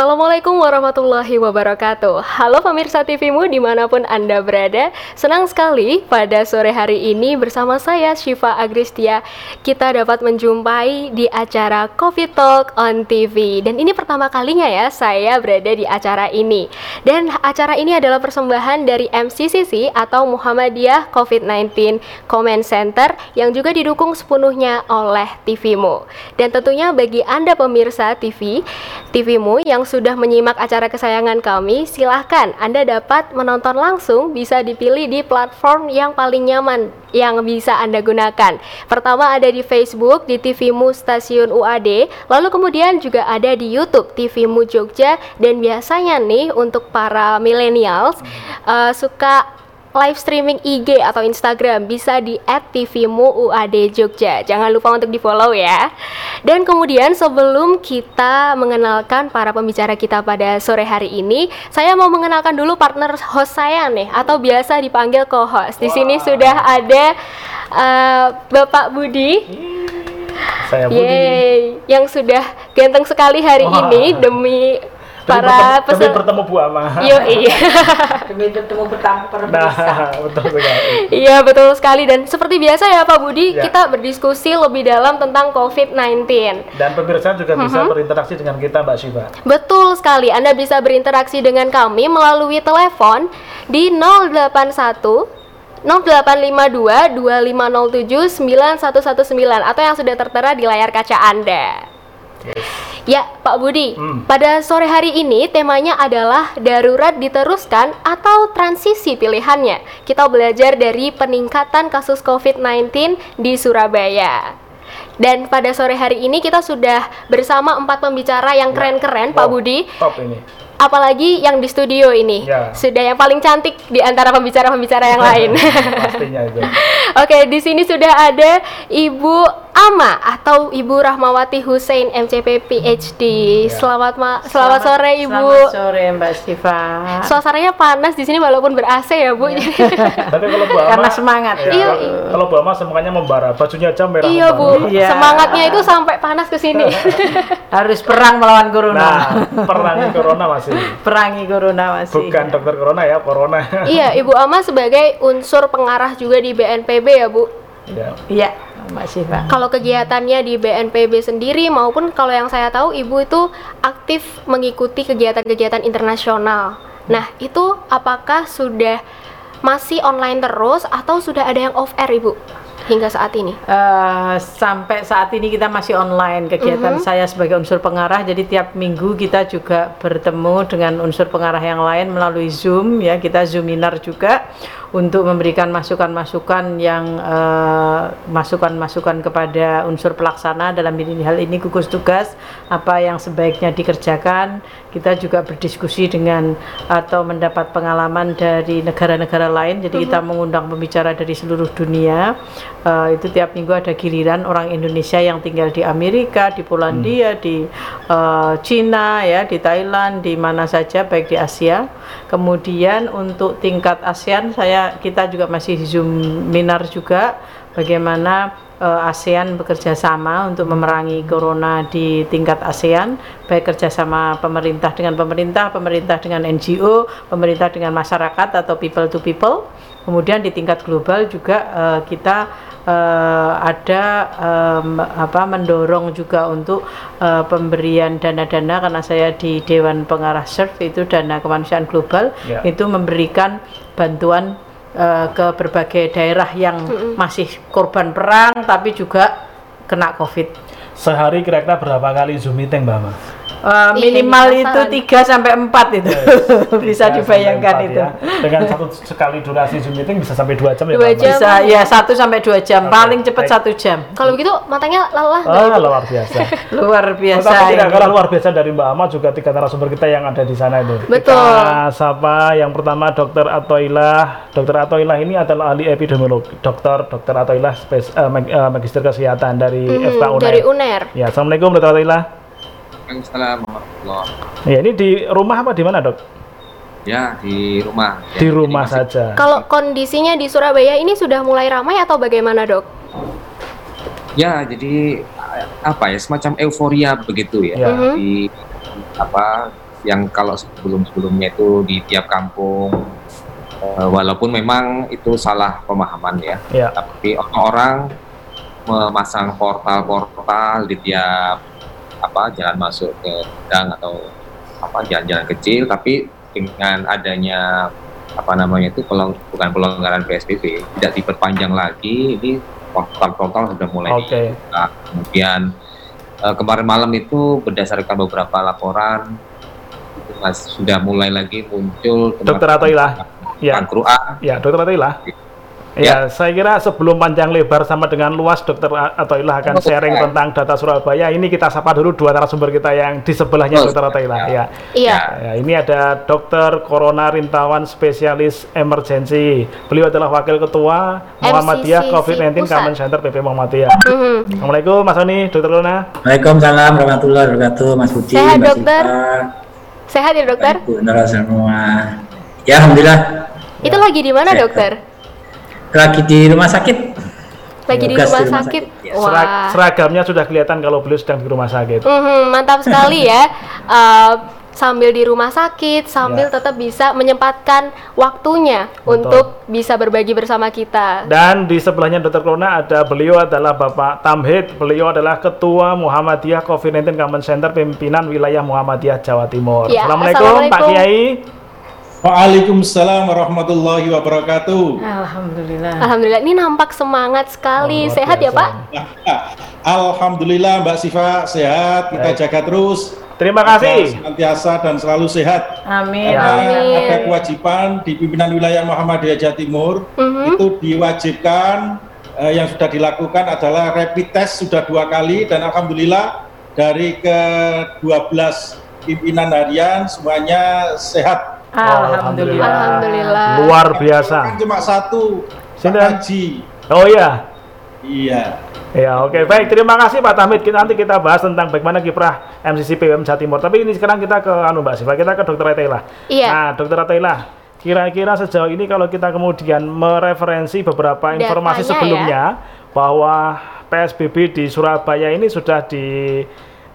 Assalamualaikum warahmatullahi wabarakatuh. Halo pemirsa TVmu di mana pun Anda berada. Senang sekali pada sore hari ini bersama saya Syifa Agristia Kita dapat menjumpai di acara Coffee Talk on TV Dan ini pertama kalinya ya saya berada di acara ini. Dan acara ini adalah persembahan dari MCCC atau Muhammadiyah COVID-19 Comment Center Yang juga didukung sepenuhnya oleh TVmu Dan tentunya bagi Anda pemirsa TV TVmu yang sudah menyimak acara kesayangan kami, silahkan Anda dapat menonton langsung bisa dipilih di platform yang paling nyaman yang bisa Anda gunakan. Pertama ada di Facebook, di TVmu Stasiun UAD, lalu kemudian juga ada di YouTube TVmu Jogja dan biasanya nih untuk para millennials uh, suka live streaming IG atau Instagram bisa di @tvmu UAD Jogja. Jangan lupa untuk di-follow ya. Dan kemudian sebelum kita mengenalkan para pembicara kita pada sore hari ini, saya mau mengenalkan dulu partner host saya nih atau biasa dipanggil co-host. Di sini sudah ada uh, Bapak Budi. Saya Budi. Yeay, yang sudah ganteng sekali hari Wah. ini Demi para bertemu, demi peserta. bertemu Bu Ama. Yo, iya. demi bertemu pertama pemirsa. Nah, betul sekali. Iya betul sekali dan seperti biasa ya Pak Budi Ya. kita berdiskusi lebih dalam tentang COVID-19. Dan pemirsa juga bisa Mhm. berinteraksi dengan kita Mbak Syifa. Betul sekali Anda bisa berinteraksi dengan kami melalui telepon di 081 0852 2507 9119 atau yang sudah tertera di layar kaca Anda. Ya, Pak Budi, Hmm. pada sore hari ini temanya adalah darurat diteruskan atau transisi pilihannya. Kita belajar dari peningkatan kasus COVID-19 di Surabaya. Dan pada sore hari ini kita sudah bersama empat pembicara yang Ya. keren-keren, Pak Wow, Budi. Top ini. Apalagi yang di studio ini, Ya. sudah yang paling cantik di antara pembicara-pembicara yang lain. Pastinya itu. Oke, di sini sudah ada Ibu Ama atau Ibu Rahmawati Hussein MCP PhD. Ya. Selamat ma selamat, sore Ibu. Selamat sore Mbak Siva. Suasananya panas di sini walaupun ber AC ya Bu. Tapi kalau Bu Ama Karena semangat. ya, Iya, kalau- iya. Kalau Bu Ama semuanya membara, bajunya aja merah iya Bu. Iya. semangatnya itu sampai panas ke sini. Harus perang melawan corona. Nah, perangi corona masih. Perangi corona masih. Bukan dokter corona ya, corona. iya, Ibu Ama sebagai unsur pengarah juga di BNPB ya Bu. ya. Iya, Mbak Siva. Kalau kegiatannya di BNPB sendiri maupun kalau yang saya tahu Ibu itu aktif mengikuti kegiatan-kegiatan internasional. Nah, itu apakah sudah masih online terus atau sudah ada yang off air Ibu hingga saat ini? Eh, sampai saat ini kita masih online kegiatan saya sebagai unsur pengarah. Jadi tiap minggu kita juga bertemu dengan unsur pengarah yang lain melalui Zoom ya. Kita Zoominar juga untuk memberikan masukan-masukan yang eh, masukan-masukan kepada unsur pelaksana. Dalam ini hal ini gugus tugas apa yang sebaiknya dikerjakan. Kita juga berdiskusi dengan atau mendapat pengalaman dari negara-negara lain. Jadi kita mengundang pembicara dari seluruh dunia. Eh, itu tiap minggu ada giliran orang Indonesia yang tinggal di Amerika di Polandia di eh, Cina ya di Thailand di mana saja baik di Asia. Kemudian untuk tingkat ASEAN saya kita juga masih zoom minar juga bagaimana eh, ASEAN bekerja sama untuk memerangi corona di tingkat ASEAN baik kerjasama pemerintah dengan pemerintah pemerintah dengan NGO pemerintah dengan masyarakat atau people to people kemudian di tingkat global juga eh, kita eh, ada em, apa mendorong juga untuk eh, pemberian dana-dana karena saya di Dewan Pengarah SERF itu dana kemanusiaan global Ya. itu memberikan bantuan eh, ke berbagai daerah yang masih korban perang tapi juga kena COVID. Sehari kira-kira berapa kali Zoom meeting, Mbak? Eh, Iya, minimal di itu pasaran. 3 sampai 4 itu bisa Tiga dibayangkan sampai itu. empat ya. Dengan satu sekali durasi Zoom meeting bisa sampai dua jam ya, Dua jam. Bisa ya 1 sampai 2 jam, Oke, paling cepat baik. satu jam. Kalau begitu matanya lelah Ah, luar biasa. Luar biasa. Tetapi tidak kalah luar biasa dari Mbak Ama juga tiga narasumber kita yang ada di sana itu. Betul. Kita sapa yang pertama Dokter Atoilah. Dokter Atoilah ini adalah ahli epidemiologi. Dokter Dokter Atoilah spes, eh, mag- eh, magister kesehatan dari Mhm, FK UNER. dari UNER. Ya, assalamualaikum Dokter Atoilah. Waalaikumsalam warahmatullahi Ya, ini di rumah apa di mana dok? Ya, di rumah. Ya, Di rumah masih- saja. Kalau kondisinya di Surabaya ini sudah mulai ramai atau bagaimana dok? Ya, jadi apa ya semacam euforia begitu ya Ya. Mhm. di apa yang kalau sebelum-sebelumnya itu di tiap kampung eh, walaupun memang itu salah pemahaman ya, Ya. tapi orang memasang portal-portal di tiap apa jalan masuk ke gang atau apa jalan-jalan kecil tapi dengan adanya apa namanya itu pelong, bukan pelonggaran PSBB tidak diperpanjang lagi ini portal-portal sudah mulai Oke. dibuka. kemudian eh, kemarin malam itu berdasarkan beberapa laporan itu mas sudah mulai lagi muncul Dokter Atoilah. Ya. Kangkruan Ya, Dokter Atoilah. Ya, saya kira sebelum panjang lebar sama dengan luas Dokter Atoilah akan Oh, sharing ya. tentang data Surabaya. Ini kita sapa dulu dua narasumber kita yang di sebelahnya Oh, Dokter Atoilah. Ya. Iya. Ya, ini ada Dokter Corona Rintawan Spesialis Emergency. Beliau adalah Wakil Ketua Muhammadiyah MCCC COVID-19 Pusat. Common Center PP Muhammadiyah. Mhm. Assalamualaikum Mas Oni, Dokter Corona. Waalaikumsalam warahmatullahi wabarakatuh, Mas Budi, Sehat, Mbak dokter? Sehat ya dokter? Nora semua. Ya, alhamdulillah. Itu lagi di mana Sehat. dokter? Lagi di rumah sakit. Lagi di rumah, di rumah sakit. sakit, ya. Serag- Wah. seragamnya sudah kelihatan kalau beliau sedang di rumah sakit. Mhm, mantap sekali ya. Eh, sambil di rumah sakit, sambil Ya. tetap bisa menyempatkan waktunya Betul. untuk bisa berbagi bersama kita. Dan di sebelahnya Dr. Corona ada beliau adalah Bapak Tamhid. Beliau adalah Ketua Muhammadiyah COVID-19 Common Center pimpinan wilayah Muhammadiyah Jawa Timur. Ya, Assalamualaikum Pak Assalamualaikum. Kiai. Waalaikumsalam warahmatullahi wabarakatuh. Alhamdulillah. Alhamdulillah, ini nampak semangat sekali. Sehat ya. Pak? Alhamdulillah Mbak Siva sehat, kita Baik. jaga terus. Terima kasih. Senantiasa dan selalu sehat. Amin. Karena Amin. ada kewajiban di pimpinan wilayah Muhammadiyah Jawa Timur Mhm. itu diwajibkan eh, yang sudah dilakukan adalah rapid test sudah dua kali dan alhamdulillah dari ke 12 pimpinan harian semuanya sehat. Alhamdulillah. Alhamdulillah. Luar biasa. Kan cuma satu? Haji. Oh iya. Iya. Ya, oke. Baik, terima kasih Pak Tamhid. Kita, nanti kita bahas tentang bagaimana kiprah MCC PWM Jawa Timur. Tapi ini sekarang kita ke anu Mbak Siva, kita ke Dokter Atela. Iya. Nah, Dokter Atela, kira-kira sejauh ini kalau kita kemudian mereferensi beberapa informasi Datanya sebelumnya bahwa PSBB di Surabaya ini sudah di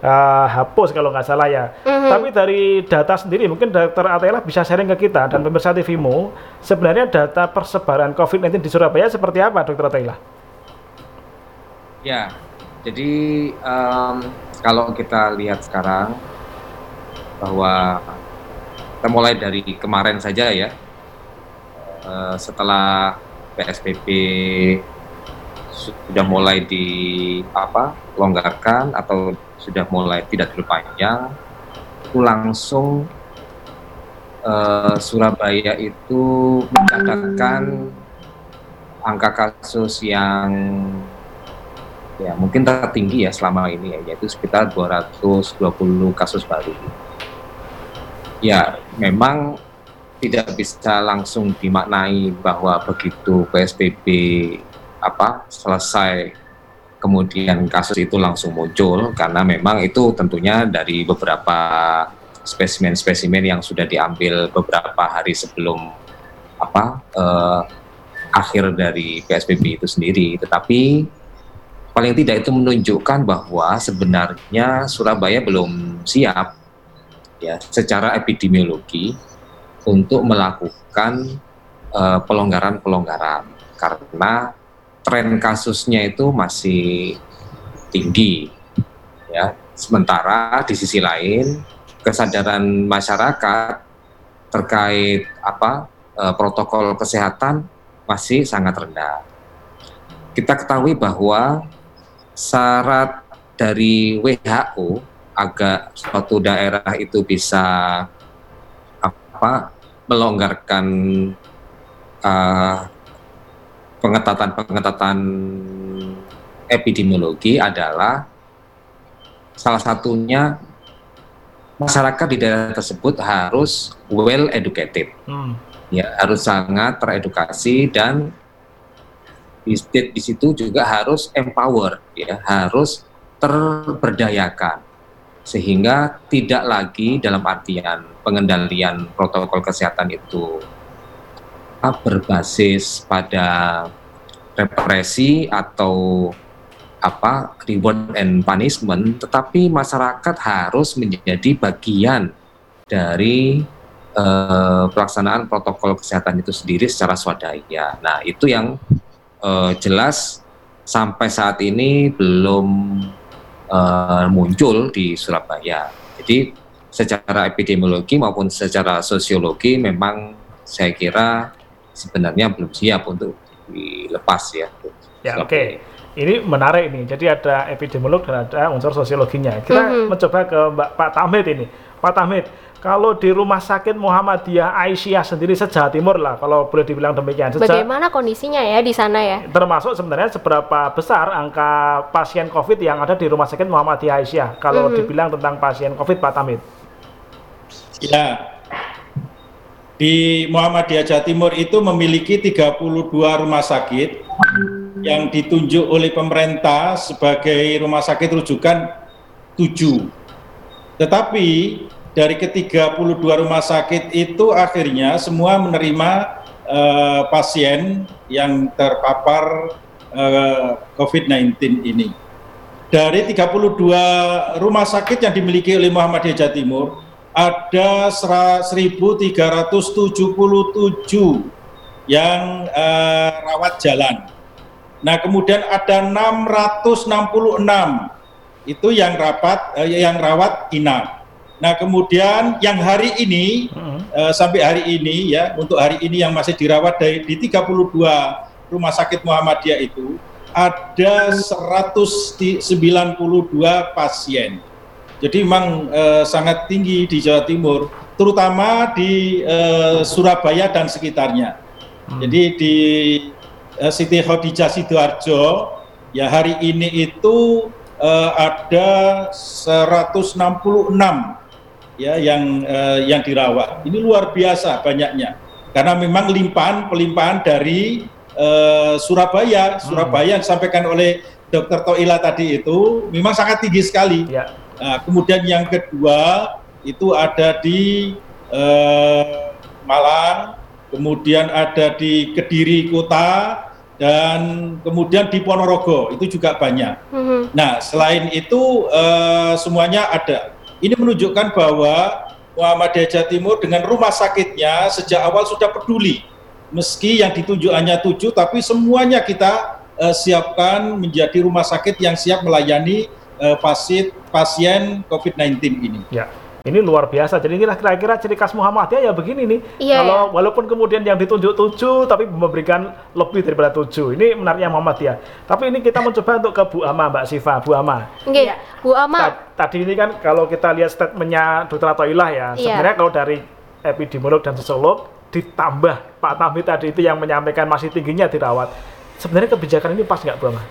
eh, hapus kalau nggak salah ya. Mhm. Tapi dari data sendiri mungkin Dokter Atela bisa sharing ke kita dan pemirsa TVmu sebenarnya data persebaran COVID-19 di Surabaya seperti apa Dokter Atela? Ya, jadi em, kalau kita lihat sekarang bahwa kita mulai dari kemarin saja ya, eh, setelah PSBB sudah mulai di apa longgarkan atau sudah mulai tidak diperpanjang, itu langsung eh, Surabaya itu mencatatkan angka kasus yang ya mungkin tertinggi ya selama ini ya yaitu sekitar 220 kasus baru. Ya, memang tidak bisa langsung dimaknai bahwa begitu PSBB apa selesai kemudian kasus itu langsung muncul karena memang itu tentunya dari beberapa spesimen-spesimen yang sudah diambil beberapa hari sebelum apa eh, akhir dari PSBB itu sendiri. Tetapi paling tidak itu menunjukkan bahwa sebenarnya Surabaya belum siap ya secara epidemiologi untuk melakukan eh, pelonggaran-pelonggaran. Karena tren kasusnya itu masih tinggi ya. Sementara di sisi lain kesadaran masyarakat terkait apa eh, protokol kesehatan masih sangat rendah. Kita ketahui bahwa syarat dari WHO agar suatu daerah itu bisa apa melonggarkan uh, pengetatan-pengetatan epidemiologi adalah salah satunya masyarakat di daerah tersebut harus well educated Hmm. ya harus sangat teredukasi dan di, di situ juga harus empower ya harus terberdayakan sehingga tidak lagi dalam artian pengendalian protokol kesehatan itu apa, berbasis pada represi atau apa reward and punishment, tetapi masyarakat harus menjadi bagian dari eh, pelaksanaan protokol kesehatan itu sendiri secara swadaya. Nah, itu yang eh, jelas sampai saat ini belum eh, muncul di Surabaya. Jadi secara epidemiologi maupun secara sosiologi memang saya kira sebenarnya belum siap untuk dilepas ya. Ya, oke. Ini menarik nih. Jadi ada epidemiolog dan ada unsur sosiologinya. Kita Mhm. mencoba ke Mbak Pak Tamid ini. Pak Tamid, kalau di Rumah Sakit Muhammadiyah Aisyah sendiri sejawa Timur lah, kalau boleh dibilang demikian. Seja- Bagaimana kondisinya ya di sana ya? termasuk sebenarnya seberapa besar angka pasien COVID yang ada di Rumah Sakit Muhammadiyah Aisyah. Kalau Mhm. dibilang tentang pasien COVID, Pak Tamid. Ya, di Muhammadiyah Jawa Timur itu memiliki 32 rumah sakit yang ditunjuk oleh pemerintah sebagai rumah sakit rujukan 7. Tetapi dari ke-32 rumah sakit itu akhirnya semua menerima eh, pasien yang terpapar eh, COVID-19 ini. Dari 32 rumah sakit yang dimiliki oleh Muhammadiyah Jawa Timur, ada sera- 1.377 yang eh, rawat jalan. Nah, kemudian ada 666 itu yang rapat eh, yang rawat inap. Nah, kemudian yang hari ini Mhm. eh, sampai hari ini ya, untuk hari ini yang masih dirawat dari di 32 rumah sakit Muhammadiyah itu ada 192 pasien. Jadi memang eh, sangat tinggi di Jawa Timur, terutama di eh, Surabaya dan sekitarnya. Jadi di eh, Siti Khadijah Sidoarjo ya hari ini itu eh, ada 166 ya yang eh, yang dirawat. Ini luar biasa banyaknya. Karena memang limpahan pelimpahan dari eh, Surabaya, Surabaya yang disampaikan oleh Dr. Toila tadi itu memang sangat tinggi sekali. Ya. Nah, kemudian yang kedua itu ada di eh, Malang, kemudian ada di Kediri kota dan kemudian di Ponorogo itu juga banyak. Mhm. Nah, selain itu eh, semuanya ada. Ini menunjukkan bahwa Muhammadiyah Jawa Timur dengan rumah sakitnya sejak awal sudah peduli. Meski yang ditunjuk hanya tujuh, tapi semuanya kita eh, siapkan menjadi rumah sakit yang siap melayani eh, pasien pasien COVID-19 ini. Ya, ini luar biasa. Jadi inilah kira-kira ciri khas Muhammadiyah ya begini nih. Iya, Kalau walaupun kemudian yang ditunjuk tujuh, tapi memberikan lebih daripada tujuh. Ini menariknya Muhammadiyah. Tapi ini kita mencoba untuk ke Bu Ama, Mbak Siva, Bu Ama. Iya. Bu Ama. Ta- Tadi ini kan kalau kita lihat statementnya Dr. Atoilah ya, Iya. sebenarnya kalau dari epidemiolog dan sosiolog ditambah Pak Tamid tadi itu yang menyampaikan masih tingginya dirawat. Sebenarnya kebijakan ini pas nggak Bu Ama?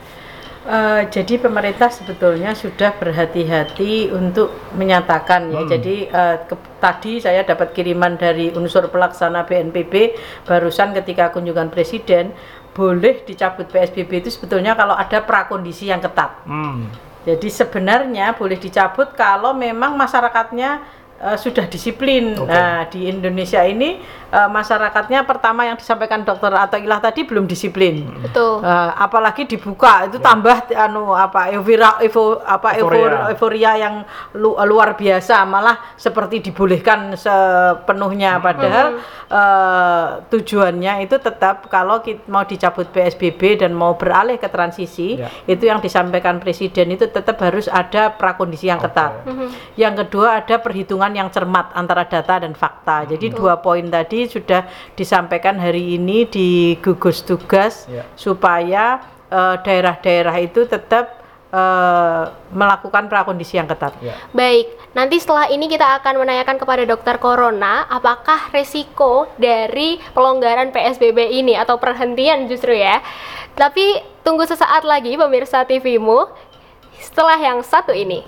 Eh, jadi pemerintah sebetulnya sudah berhati-hati untuk menyatakan ya. Hmm. Jadi eh, ke- tadi saya dapat kiriman dari unsur pelaksana BNPB barusan ketika kunjungan presiden boleh dicabut PSBB itu sebetulnya kalau ada prakondisi yang ketat. Hmm. Jadi sebenarnya boleh dicabut kalau memang masyarakatnya eh, sudah disiplin. Oke. Nah, di Indonesia ini eh, masyarakatnya pertama yang disampaikan dokter Atoilah tadi belum disiplin. Betul. Eh, apalagi dibuka itu tambah anu apa euforia eufo, apa Euforia. eufor- euforia yang lu- luar biasa malah seperti dibolehkan sepenuhnya padahal eh, tujuannya itu tetap kalau kita mau dicabut PSBB dan mau beralih ke transisi Ya. itu yang disampaikan presiden itu tetap harus ada prakondisi yang ketat. Mhm. Yang kedua ada perhitungan yang cermat antara data dan fakta. Jadi dua poin tadi sudah disampaikan hari ini di gugus tugas Ya. supaya eh, daerah-daerah itu tetap eh, melakukan prakondisi yang ketat. Ya. Baik, nanti setelah ini kita akan menanyakan kepada dokter Corona apakah resiko dari pelonggaran PSBB ini atau perhentian justru ya. Tapi tunggu sesaat lagi pemirsa TVmu setelah yang satu ini.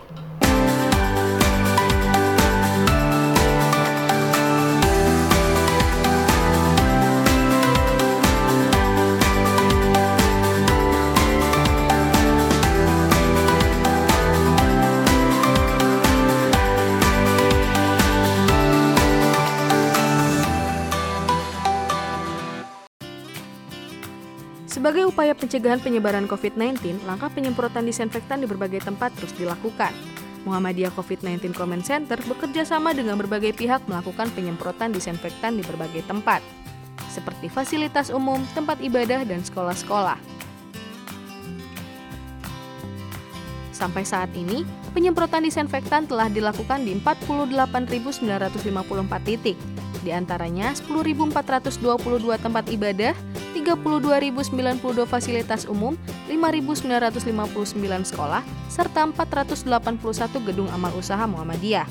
Sebagai upaya pencegahan penyebaran COVID-19, langkah penyemprotan disinfektan di berbagai tempat terus dilakukan. Muhammadiyah COVID-19 Comment Center bekerja sama dengan berbagai pihak melakukan penyemprotan disinfektan di berbagai tempat, seperti fasilitas umum, tempat ibadah, dan sekolah-sekolah. Sampai saat ini, penyemprotan disinfektan telah dilakukan di 48.954 titik, di antaranya 10.422 tempat ibadah, 32.092 fasilitas umum, 5.959 sekolah, serta 481 gedung amal usaha Muhammadiyah.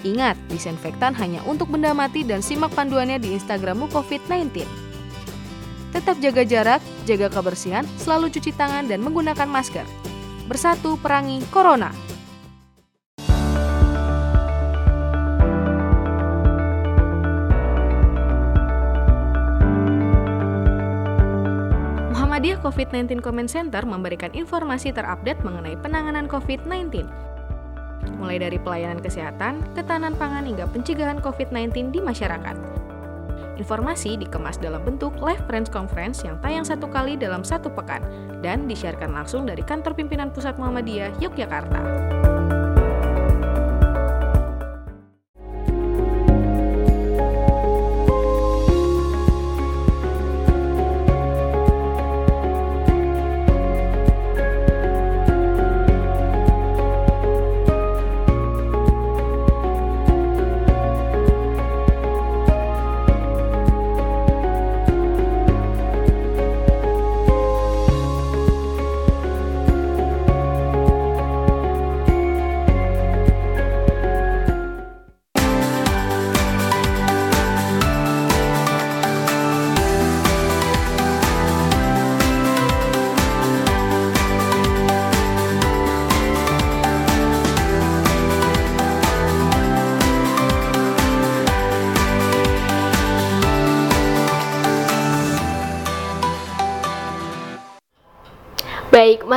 Ingat, disinfektan hanya untuk benda mati dan simak panduannya di Instagrammu COVID-19. Tetap jaga jarak, jaga kebersihan, selalu cuci tangan dan menggunakan masker. Bersatu perangi Corona. Muhammadiyah COVID-19 Comment Center memberikan informasi terupdate mengenai penanganan COVID-19, mulai dari pelayanan kesehatan, ketahanan pangan hingga pencegahan COVID-19 di masyarakat. Informasi dikemas dalam bentuk live press conference yang tayang satu kali dalam satu pekan dan disiarkan langsung dari kantor pimpinan Pusat Muhammadiyah Yogyakarta.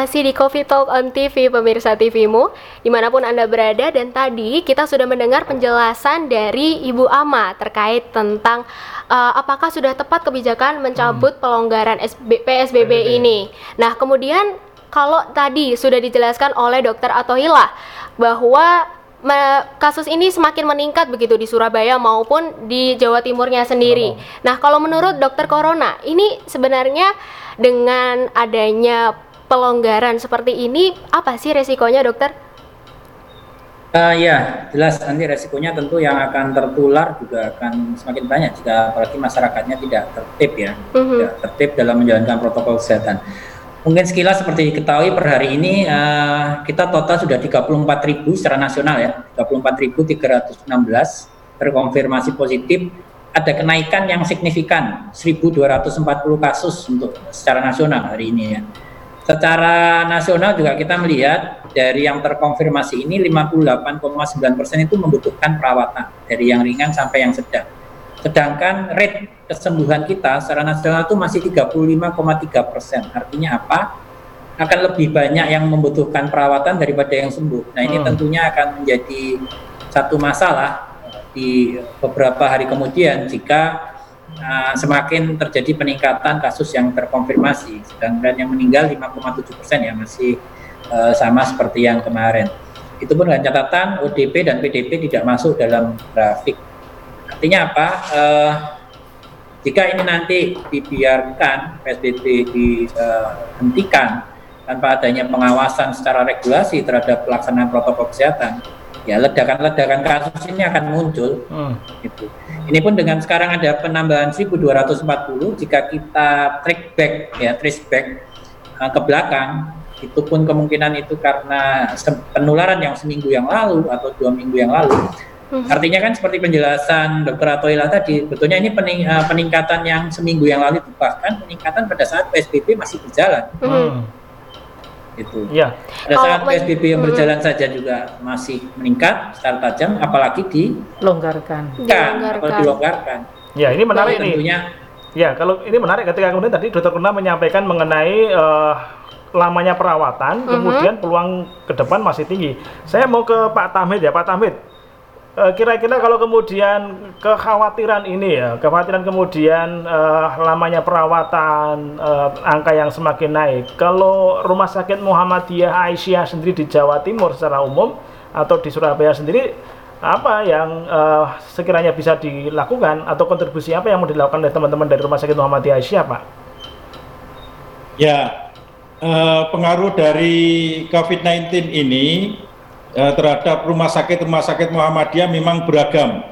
Masih di Coffee Talk on TV, pemirsa TVmu, di mana pun Anda berada, dan tadi kita sudah mendengar penjelasan dari Ibu Ama terkait tentang uh, apakah sudah tepat kebijakan mencabut pelonggaran SB, PSBB ini. Nah, kemudian kalau tadi sudah dijelaskan oleh Dokter Atohila bahwa me- kasus ini semakin meningkat begitu di Surabaya maupun di Jawa Timurnya sendiri. Nah, kalau menurut Dokter Corona, ini sebenarnya dengan adanya pelonggaran seperti ini apa sih resikonya, Dokter? Uh, ya, jelas nanti resikonya tentu yang akan tertular juga akan semakin banyak jika apalagi masyarakatnya tidak tertib ya, Mhm. tidak tertib dalam menjalankan protokol kesehatan. Mungkin sekilas seperti diketahui per hari ini uh, kita total sudah 34.000 secara nasional ya, 34.316 terkonfirmasi positif. Ada kenaikan yang signifikan 1.240 kasus untuk secara nasional hari ini ya. Secara nasional juga kita melihat dari yang terkonfirmasi ini 58,9% itu membutuhkan perawatan dari yang ringan sampai yang sedang. Sedangkan rate kesembuhan kita secara nasional itu masih 35,3%. Artinya apa? Akan lebih banyak yang membutuhkan perawatan daripada yang sembuh. Nah ini Hmm. tentunya akan menjadi satu masalah di beberapa hari kemudian jika uh, semakin terjadi peningkatan kasus yang terkonfirmasi, sedangkan yang meninggal 5,7 persen ya masih uh, sama seperti yang kemarin. Itu pun dengan catatan ODP dan PDP tidak masuk dalam grafik. Artinya apa? Uh, jika ini nanti dibiarkan PSBB dihentikan tanpa adanya pengawasan secara regulasi terhadap pelaksanaan protokol kesehatan, ya ledakan-ledakan kasus ini akan muncul Hmm. gitu. Ini pun dengan sekarang ada penambahan 1240 jika kita track back ya trace back uh, ke belakang itu pun kemungkinan itu karena penularan yang seminggu yang lalu atau dua minggu yang lalu. Mhm. Artinya kan seperti penjelasan Dr. Atoila tadi, betulnya ini pening- uh, peningkatan yang seminggu yang lalu itu bahkan peningkatan pada saat PSBB masih berjalan Mhm. Hmm. Gitu. Ya, Pada Kalau saat men- PSBB yang berjalan saja juga masih meningkat secara tajam apalagi di longgarkan. kan atau Dilonggarkan. dilonggarkan. ya ini menarik nih. tentunya Ya, kalau ini menarik ketika kemudian tadi Dokter Kuna menyampaikan mengenai eh, lamanya perawatan, Mhm. kemudian peluang ke depan masih tinggi. Saya mau ke Pak Tamid ya, Pak Tamid. Eh, kira-kira kalau kemudian kekhawatiran ini ya, kekhawatiran kemudian uh, lamanya perawatan, uh, angka yang semakin naik. Kalau Rumah Sakit Muhammadiyah Aisyah sendiri di Jawa Timur secara umum atau di Surabaya sendiri, apa yang uh, sekiranya bisa dilakukan atau kontribusi apa yang mau dilakukan oleh teman-teman dari Rumah Sakit Muhammadiyah Aisyah, Pak? Ya, uh, pengaruh dari COVID-19 ini eh, terhadap rumah sakit rumah sakit Muhammadiyah memang beragam.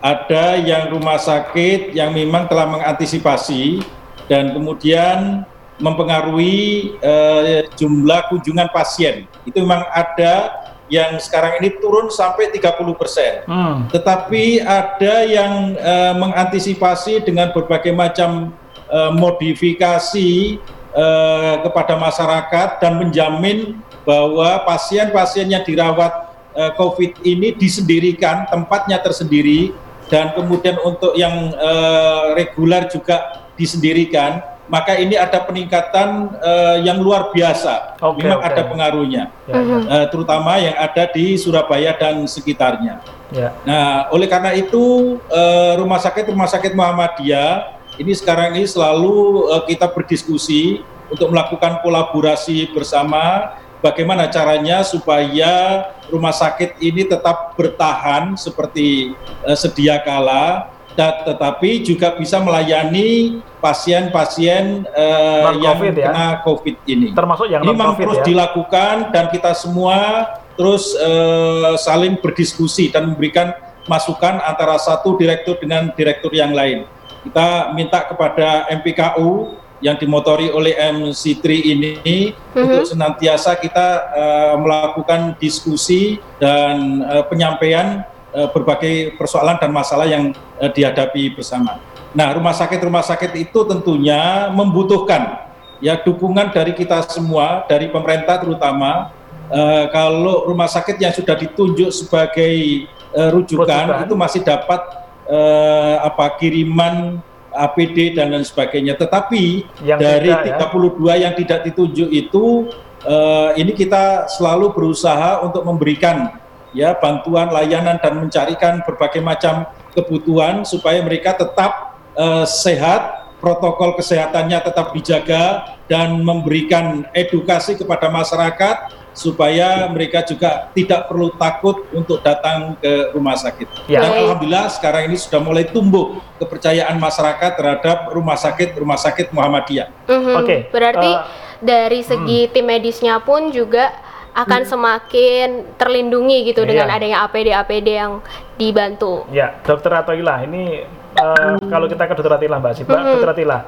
Ada yang rumah sakit yang memang telah mengantisipasi dan kemudian mempengaruhi eh, jumlah kunjungan pasien. Itu memang ada yang sekarang ini turun sampai 30 persen. Hmm. Tetapi ada yang eh, mengantisipasi dengan berbagai macam eh, modifikasi eh, kepada masyarakat dan menjamin bahwa pasien-pasien yang dirawat uh, COVID ini disendirikan, tempatnya tersendiri, dan kemudian untuk yang uh, reguler juga disendirikan, maka ini ada peningkatan uh, yang luar biasa. Okay, Memang okay. ada pengaruhnya, ya, ya. Uh, terutama yang ada di Surabaya dan sekitarnya. Ya. Nah, oleh karena itu uh, rumah sakit rumah sakit Muhammadiyah ini sekarang ini selalu uh, kita berdiskusi untuk melakukan kolaborasi bersama bagaimana caranya supaya rumah sakit ini tetap bertahan seperti uh, sedia kala dan tetapi juga bisa melayani pasien-pasien uh, yang COVID, ya? kena COVID ini. Termasuk yang ini memang terus ya? dilakukan dan kita semua terus uh, saling berdiskusi dan memberikan masukan antara satu direktur dengan direktur yang lain. Kita minta kepada MPKU yang dimotori oleh MC3 ini mm-hmm. untuk senantiasa kita uh, melakukan diskusi dan uh, penyampaian uh, berbagai persoalan dan masalah yang uh, dihadapi bersama. Nah, rumah sakit-rumah sakit itu tentunya membutuhkan ya dukungan dari kita semua, dari pemerintah terutama. Uh, kalau rumah sakit yang sudah ditunjuk sebagai uh, rujukan, rujukan itu masih dapat uh, apa kiriman APD dan lain sebagainya. Tetapi yang dari tidak, 32 ya? yang tidak ditunjuk itu uh, ini kita selalu berusaha untuk memberikan ya bantuan layanan dan mencarikan berbagai macam kebutuhan supaya mereka tetap uh, sehat, protokol kesehatannya tetap dijaga dan memberikan edukasi kepada masyarakat supaya mereka juga tidak perlu takut untuk datang ke rumah sakit. Ya. Dan alhamdulillah sekarang ini sudah mulai tumbuh kepercayaan masyarakat terhadap rumah sakit rumah sakit Muhammadiyah. Mm -hmm. Oke. Okay. Berarti uh, dari segi hmm. tim medisnya pun juga akan hmm. semakin terlindungi gitu dengan iya. adanya APD-APD yang dibantu. Ya, Dokter Atoilah ini uh, kalau kita ke Dokter Atilah Mbak Sipa, hmm. Dokter Atilah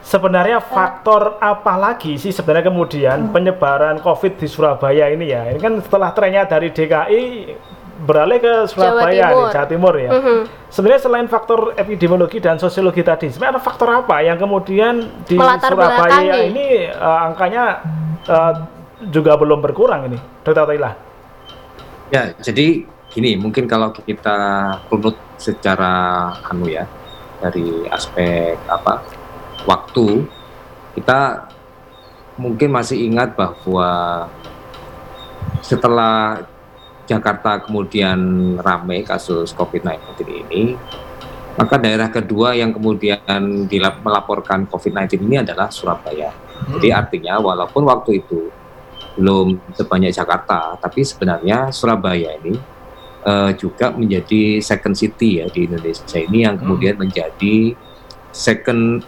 sebenarnya faktor apa lagi sih sebenarnya kemudian hmm. penyebaran COVID di Surabaya ini ya? Ini kan setelah trennya dari DKI beralih ke Surabaya Jawa Timur, Jawa Timur ya. Mm -hmm. Sebenarnya selain faktor epidemiologi dan sosiologi tadi, sebenarnya ada faktor apa yang kemudian di Melatar Surabaya ini uh, angkanya uh, juga belum berkurang ini, Dr. Taila? Ya, jadi gini, mungkin kalau kita runut secara anu ya dari aspek apa waktu kita mungkin masih ingat bahwa setelah Jakarta kemudian ramai kasus COVID-19 ini, maka daerah kedua yang kemudian melaporkan COVID-19 ini adalah Surabaya. Hmm. Jadi artinya walaupun waktu itu belum sebanyak Jakarta, tapi sebenarnya Surabaya ini uh, juga menjadi second city ya di Indonesia ini yang kemudian hmm. menjadi second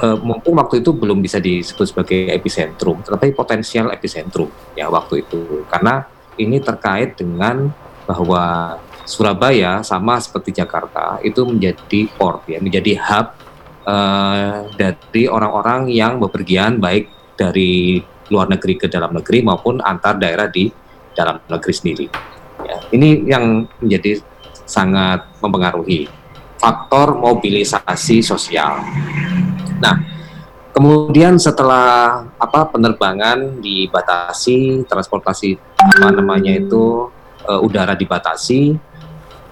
uh, mumpung waktu itu belum bisa disebut sebagai epicentrum, tetapi potensial epicentrum ya waktu itu karena ini terkait dengan bahwa Surabaya sama seperti Jakarta itu menjadi port ya, menjadi hub uh, dari orang-orang yang bepergian baik dari luar negeri ke dalam negeri maupun antar daerah di dalam negeri sendiri. Ya, ini yang menjadi sangat mempengaruhi faktor mobilisasi sosial. Nah, kemudian setelah apa penerbangan dibatasi, transportasi apa namanya itu uh, udara dibatasi,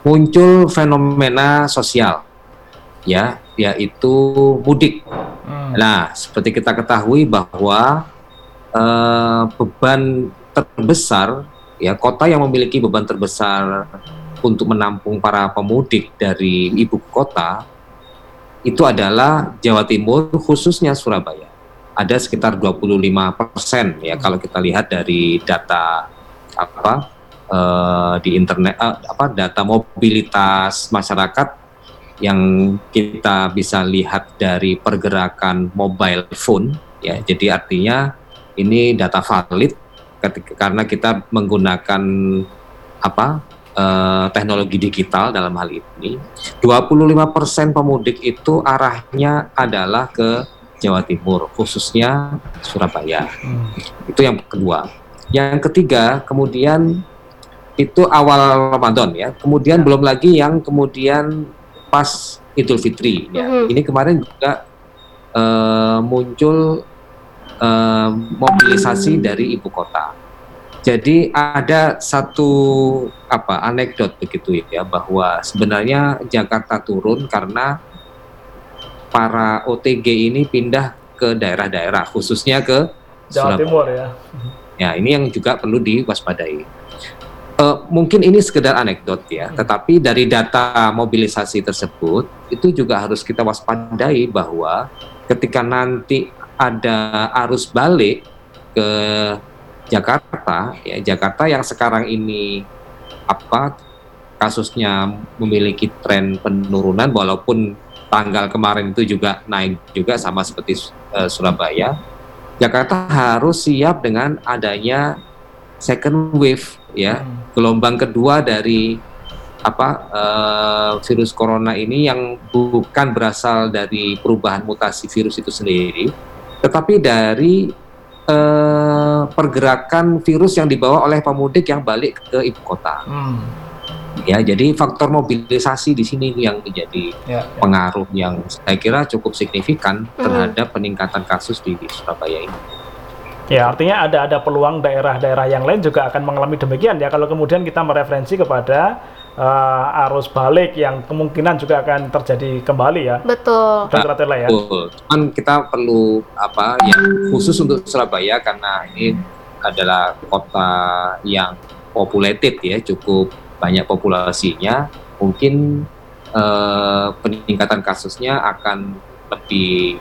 muncul fenomena sosial, ya, yaitu mudik. Hmm. Nah, seperti kita ketahui bahwa uh, beban terbesar ya kota yang memiliki beban terbesar untuk menampung para pemudik dari ibu kota itu adalah Jawa Timur khususnya Surabaya. Ada sekitar 25 persen ya kalau kita lihat dari data apa uh, di internet uh, apa data mobilitas masyarakat yang kita bisa lihat dari pergerakan mobile phone ya. Jadi artinya ini data valid ketika, karena kita menggunakan apa uh, teknologi digital dalam hal ini 25% pemudik itu arahnya adalah ke Jawa Timur khususnya Surabaya hmm. itu yang kedua yang ketiga kemudian itu awal Ramadan ya kemudian ya. belum lagi yang kemudian pas Idul Fitri ya hmm. ini kemarin juga uh, muncul uh, mobilisasi dari ibu kota. Jadi ada satu apa anekdot begitu ya bahwa sebenarnya Jakarta turun karena para OTG ini pindah ke daerah-daerah khususnya ke Jawa Surabaya. Timur ya. Ya, ini yang juga perlu diwaspadai. Uh, mungkin ini sekedar anekdot ya, hmm. tetapi dari data mobilisasi tersebut itu juga harus kita waspadai bahwa ketika nanti ada arus balik ke Jakarta, ya Jakarta yang sekarang ini apa kasusnya memiliki tren penurunan walaupun tanggal kemarin itu juga naik juga sama seperti uh, Surabaya. Jakarta harus siap dengan adanya second wave ya, hmm. gelombang kedua dari apa uh, virus corona ini yang bukan berasal dari perubahan mutasi virus itu sendiri, tetapi dari eh, pergerakan virus yang dibawa oleh pemudik yang balik ke ibu kota. Hmm. Ya, jadi faktor mobilisasi di sini yang menjadi ya, ya. pengaruh yang saya kira cukup signifikan hmm. terhadap peningkatan kasus di, di Surabaya ini. Ya, artinya ada ada peluang daerah-daerah yang lain juga akan mengalami demikian ya kalau kemudian kita mereferensi kepada uh, arus balik yang kemungkinan juga akan terjadi kembali ya. Betul. Betul. ya. Betul. Cuman kita perlu apa yang khusus untuk Surabaya karena ini adalah kota yang populated ya, cukup banyak populasinya. Mungkin uh, peningkatan kasusnya akan lebih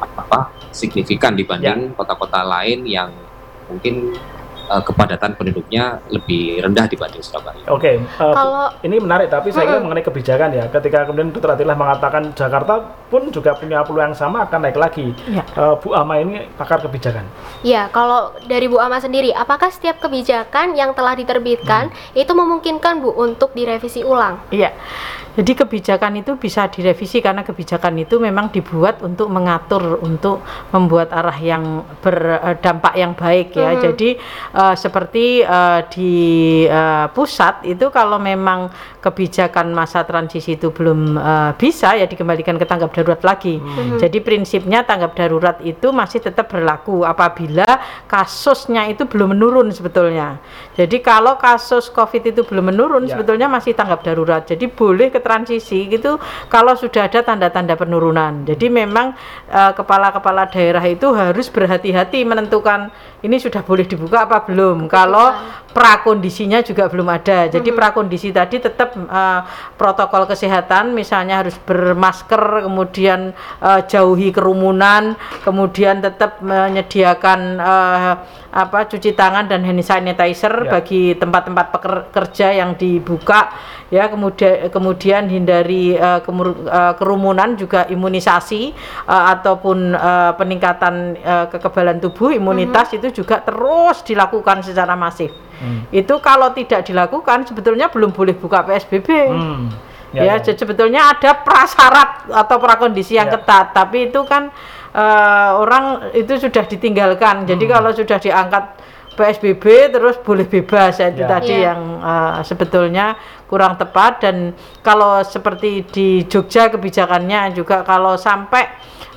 apa signifikan dibanding ya. kota-kota ya. lain yang mungkin uh, kepadatan penduduknya lebih rendah dibanding Surabaya. Oke, okay. uh, eh, kalau ini menarik tapi saya kira mengenai kebijakan ya. Ketika kemudian Dr. Atilah mengatakan Jakarta pun juga punya peluang sama akan naik lagi. Ya. Uh, Bu Ama ini pakar kebijakan. Ya, kalau dari Bu Ama sendiri, apakah setiap kebijakan yang telah diterbitkan hmm. itu memungkinkan Bu untuk direvisi ulang? Iya. Jadi kebijakan itu bisa direvisi karena kebijakan itu memang dibuat untuk mengatur untuk membuat arah yang berdampak yang baik ya. Hmm. Jadi uh, seperti uh, di uh, pusat itu kalau memang kebijakan masa transisi itu belum uh, bisa ya dikembalikan ke tanggap darurat lagi. Hmm. Jadi prinsipnya tanggap darurat itu masih tetap berlaku apabila kasusnya itu belum menurun sebetulnya. Jadi kalau kasus Covid itu belum menurun ya. sebetulnya masih tanggap darurat. Jadi boleh ke transisi gitu kalau sudah ada tanda-tanda penurunan. Jadi memang eh, kepala-kepala uh, daerah itu harus berhati-hati menentukan ini sudah boleh dibuka apa belum. Kalau prakondisinya juga belum ada. Jadi mm -hmm. prakondisi tadi tetap uh, protokol kesehatan misalnya harus bermasker, kemudian uh, jauhi kerumunan, kemudian tetap menyediakan uh, apa cuci tangan dan hand sanitizer ya. bagi tempat-tempat pekerja yang dibuka ya kemudian kemudian hindari uh, kemur, uh, kerumunan juga imunisasi uh, ataupun uh, peningkatan uh, kekebalan tubuh imunitas mm -hmm. itu juga terus dilakukan secara masif mm. itu kalau tidak dilakukan sebetulnya belum boleh buka PSBB mm. Ya, ya, ya sebetulnya ada prasyarat atau prakondisi yang ya. ketat tapi itu kan uh, orang itu sudah ditinggalkan jadi hmm. kalau sudah diangkat PSBB terus boleh bebas ya itu ya. tadi ya. yang uh, sebetulnya kurang tepat dan kalau seperti di Jogja kebijakannya juga kalau sampai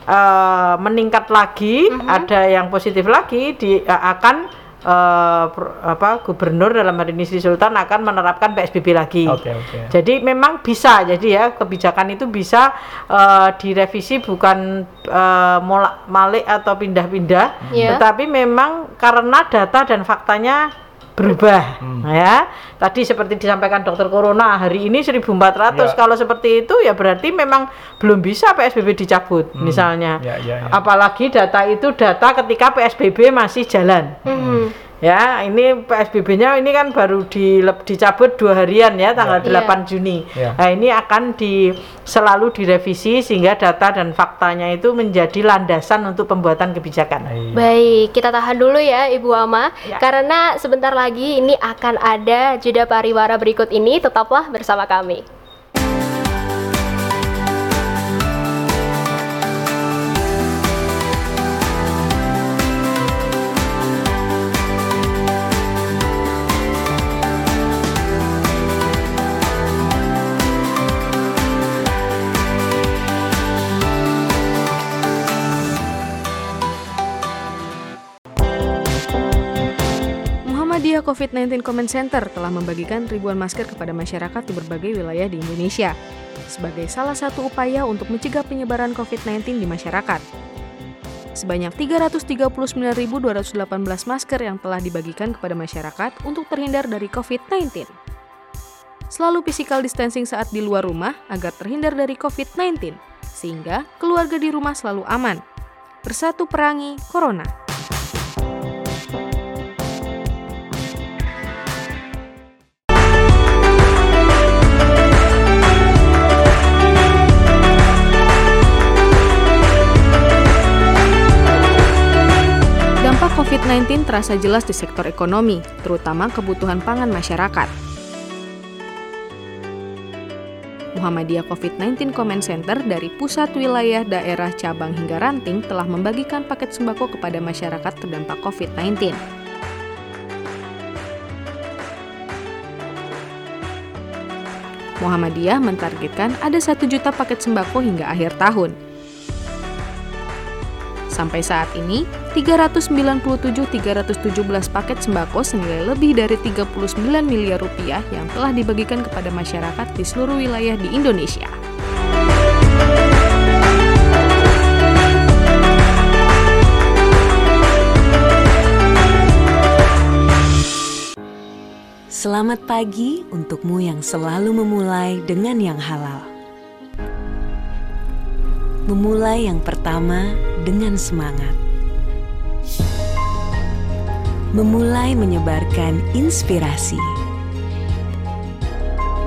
uh, meningkat lagi uh mhm. -huh. ada yang positif lagi di uh, akan uh, apa gubernur dalam hari ini Sri Sultan akan menerapkan PSBB lagi. Okay, okay. Jadi memang bisa jadi ya kebijakan itu bisa uh, direvisi bukan uh, molak malik atau pindah-pindah, yeah. tetapi memang karena data dan faktanya berubah Hmm. ya. Tadi seperti disampaikan dokter corona hari ini 1400 Ya. kalau seperti itu ya berarti memang belum bisa PSBB dicabut Hmm. misalnya. Ya, ya, ya. Apalagi data itu data ketika PSBB masih jalan. Hmm. Ya, ini PSBB-nya ini kan baru di, dicabut dua harian ya tanggal Ya. 8 Juni. Ya. Nah, ini akan di selalu direvisi sehingga data dan faktanya itu menjadi landasan untuk pembuatan kebijakan. Iya. Baik, kita tahan dulu ya Ibu Ama Ya. karena sebentar lagi ini akan ada jeda pariwara berikut ini tetaplah bersama kami. Muhammadiyah COVID-19 Comment Center telah membagikan ribuan masker kepada masyarakat di berbagai wilayah di Indonesia sebagai salah satu upaya untuk mencegah penyebaran COVID-19 di masyarakat. Sebanyak 339.218 masker yang telah dibagikan kepada masyarakat untuk terhindar dari COVID-19. Selalu physical distancing saat di luar rumah agar terhindar dari COVID-19, sehingga keluarga di rumah selalu aman. Bersatu perangi Corona. COVID-19 terasa jelas di sektor ekonomi, terutama kebutuhan pangan masyarakat. Muhammadiyah COVID-19 Comment Center dari pusat wilayah daerah cabang hingga ranting telah membagikan paket sembako kepada masyarakat terdampak COVID-19. Muhammadiyah mentargetkan ada 1 juta paket sembako hingga akhir tahun. Sampai saat ini, 397.317 paket sembako senilai lebih dari 39 miliar rupiah yang telah dibagikan kepada masyarakat di seluruh wilayah di Indonesia. Selamat pagi untukmu yang selalu memulai dengan yang halal. Memulai yang pertama dengan semangat. Memulai menyebarkan inspirasi.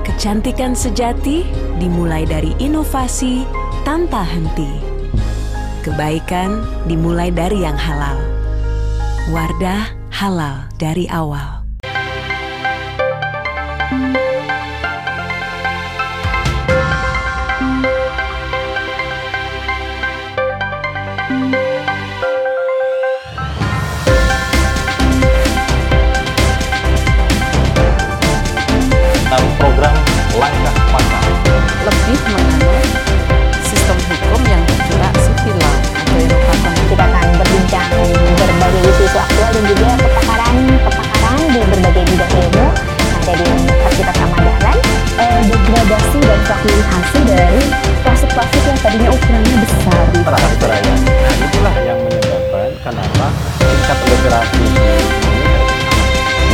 Kecantikan sejati dimulai dari inovasi tanpa henti. Kebaikan dimulai dari yang halal. Wardah halal dari awal. Dalam program langkah pasar. lebih menganut sistem hukum yang bergerak civil law atau Eropa kita akan berbincang berbagai isu-isu aktual dan juga kepakaran di berbagai bidang ilmu ada di Universitas Ahmad Dahlan eh, degradasi dan fragmentasi dari plastik-plastik yang tadinya ukurannya besar Terhadap beraya. Nah itulah yang menyebabkan kenapa tingkat literasi di ini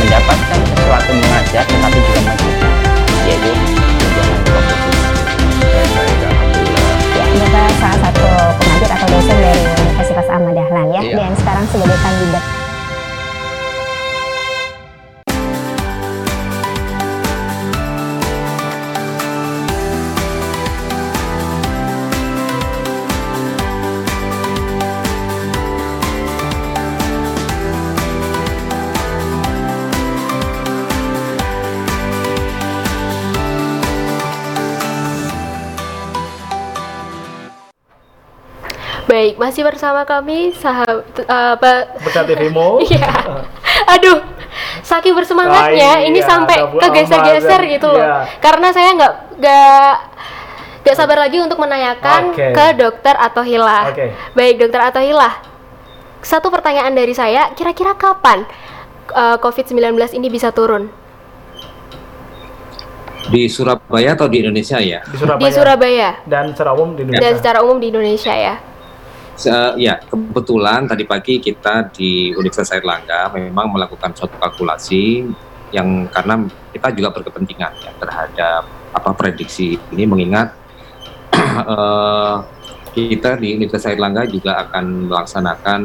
mendapatkan sesuatu mengajar tetapi juga Iya. dan sekarang Baik, masih bersama kami sahabat apa Berkat TVmu. Iya. Aduh, saking bersemangatnya Ah, ini iya, sampai kegeser-geser gitu loh. iya. Karena saya nggak nggak nggak sabar lagi untuk menanyakan Oke. ke dokter atau Hilah. Oke. Baik, dokter atau Hilah. Satu pertanyaan dari saya, kira-kira kapan uh, COVID-19 ini bisa turun? Di Surabaya atau di Indonesia ya? Di Surabaya. Di Surabaya Dan secara umum di dan Indonesia. secara umum di Indonesia ya. Se- ya, kebetulan tadi pagi kita di Universitas Airlangga memang melakukan suatu kalkulasi yang karena kita juga berkepentingan ya terhadap apa prediksi ini mengingat eh, kita di Universitas Airlangga juga akan melaksanakan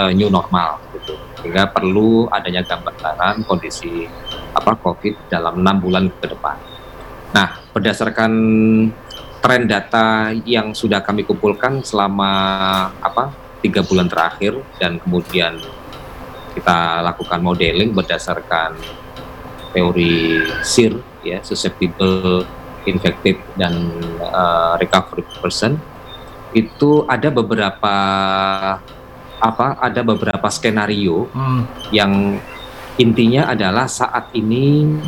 eh, new normal gitu. Sehingga perlu adanya gambaran kondisi apa COVID dalam enam bulan ke depan. Nah, berdasarkan tren data yang sudah kami kumpulkan selama apa tiga bulan terakhir dan kemudian kita lakukan modeling berdasarkan teori SIR ya susceptible, infected dan uh, recovery person itu ada beberapa apa ada beberapa skenario Hmm. yang intinya adalah saat ini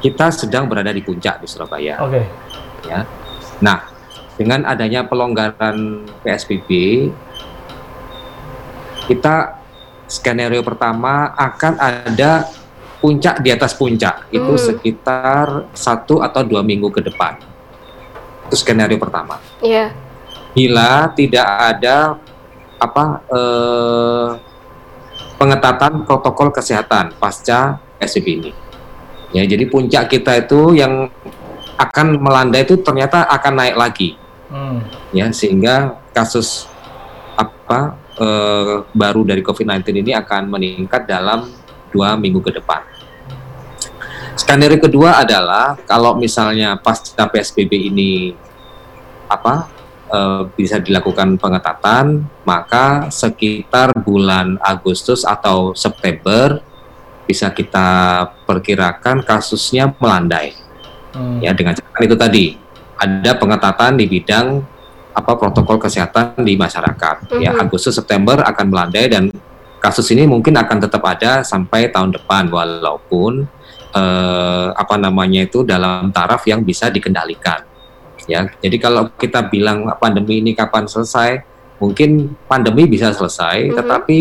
kita sedang berada di puncak di Surabaya Oke. ya. Nah, dengan adanya pelonggaran PSBB, kita skenario pertama akan ada puncak di atas puncak itu Hmm. sekitar satu atau dua minggu ke depan. Itu skenario pertama. Iya. Bila tidak ada apa eh, pengetatan protokol kesehatan pasca PSBB ini. Ya, jadi puncak kita itu yang akan melandai itu ternyata akan naik lagi Hmm. ya sehingga kasus apa eh, baru dari COVID-19 ini akan meningkat dalam dua minggu ke depan. Skenario kedua adalah kalau misalnya pasca PSBB ini apa eh, bisa dilakukan pengetatan, maka sekitar bulan Agustus atau September bisa kita perkirakan kasusnya melandai Hmm. ya dengan catatan itu tadi ada pengetatan di bidang apa protokol kesehatan di masyarakat ya Mhm. Agustus September akan melandai dan kasus ini mungkin akan tetap ada sampai tahun depan walaupun eh, apa namanya itu dalam taraf yang bisa dikendalikan ya jadi kalau kita bilang pandemi ini kapan selesai mungkin pandemi bisa selesai Mhm. tetapi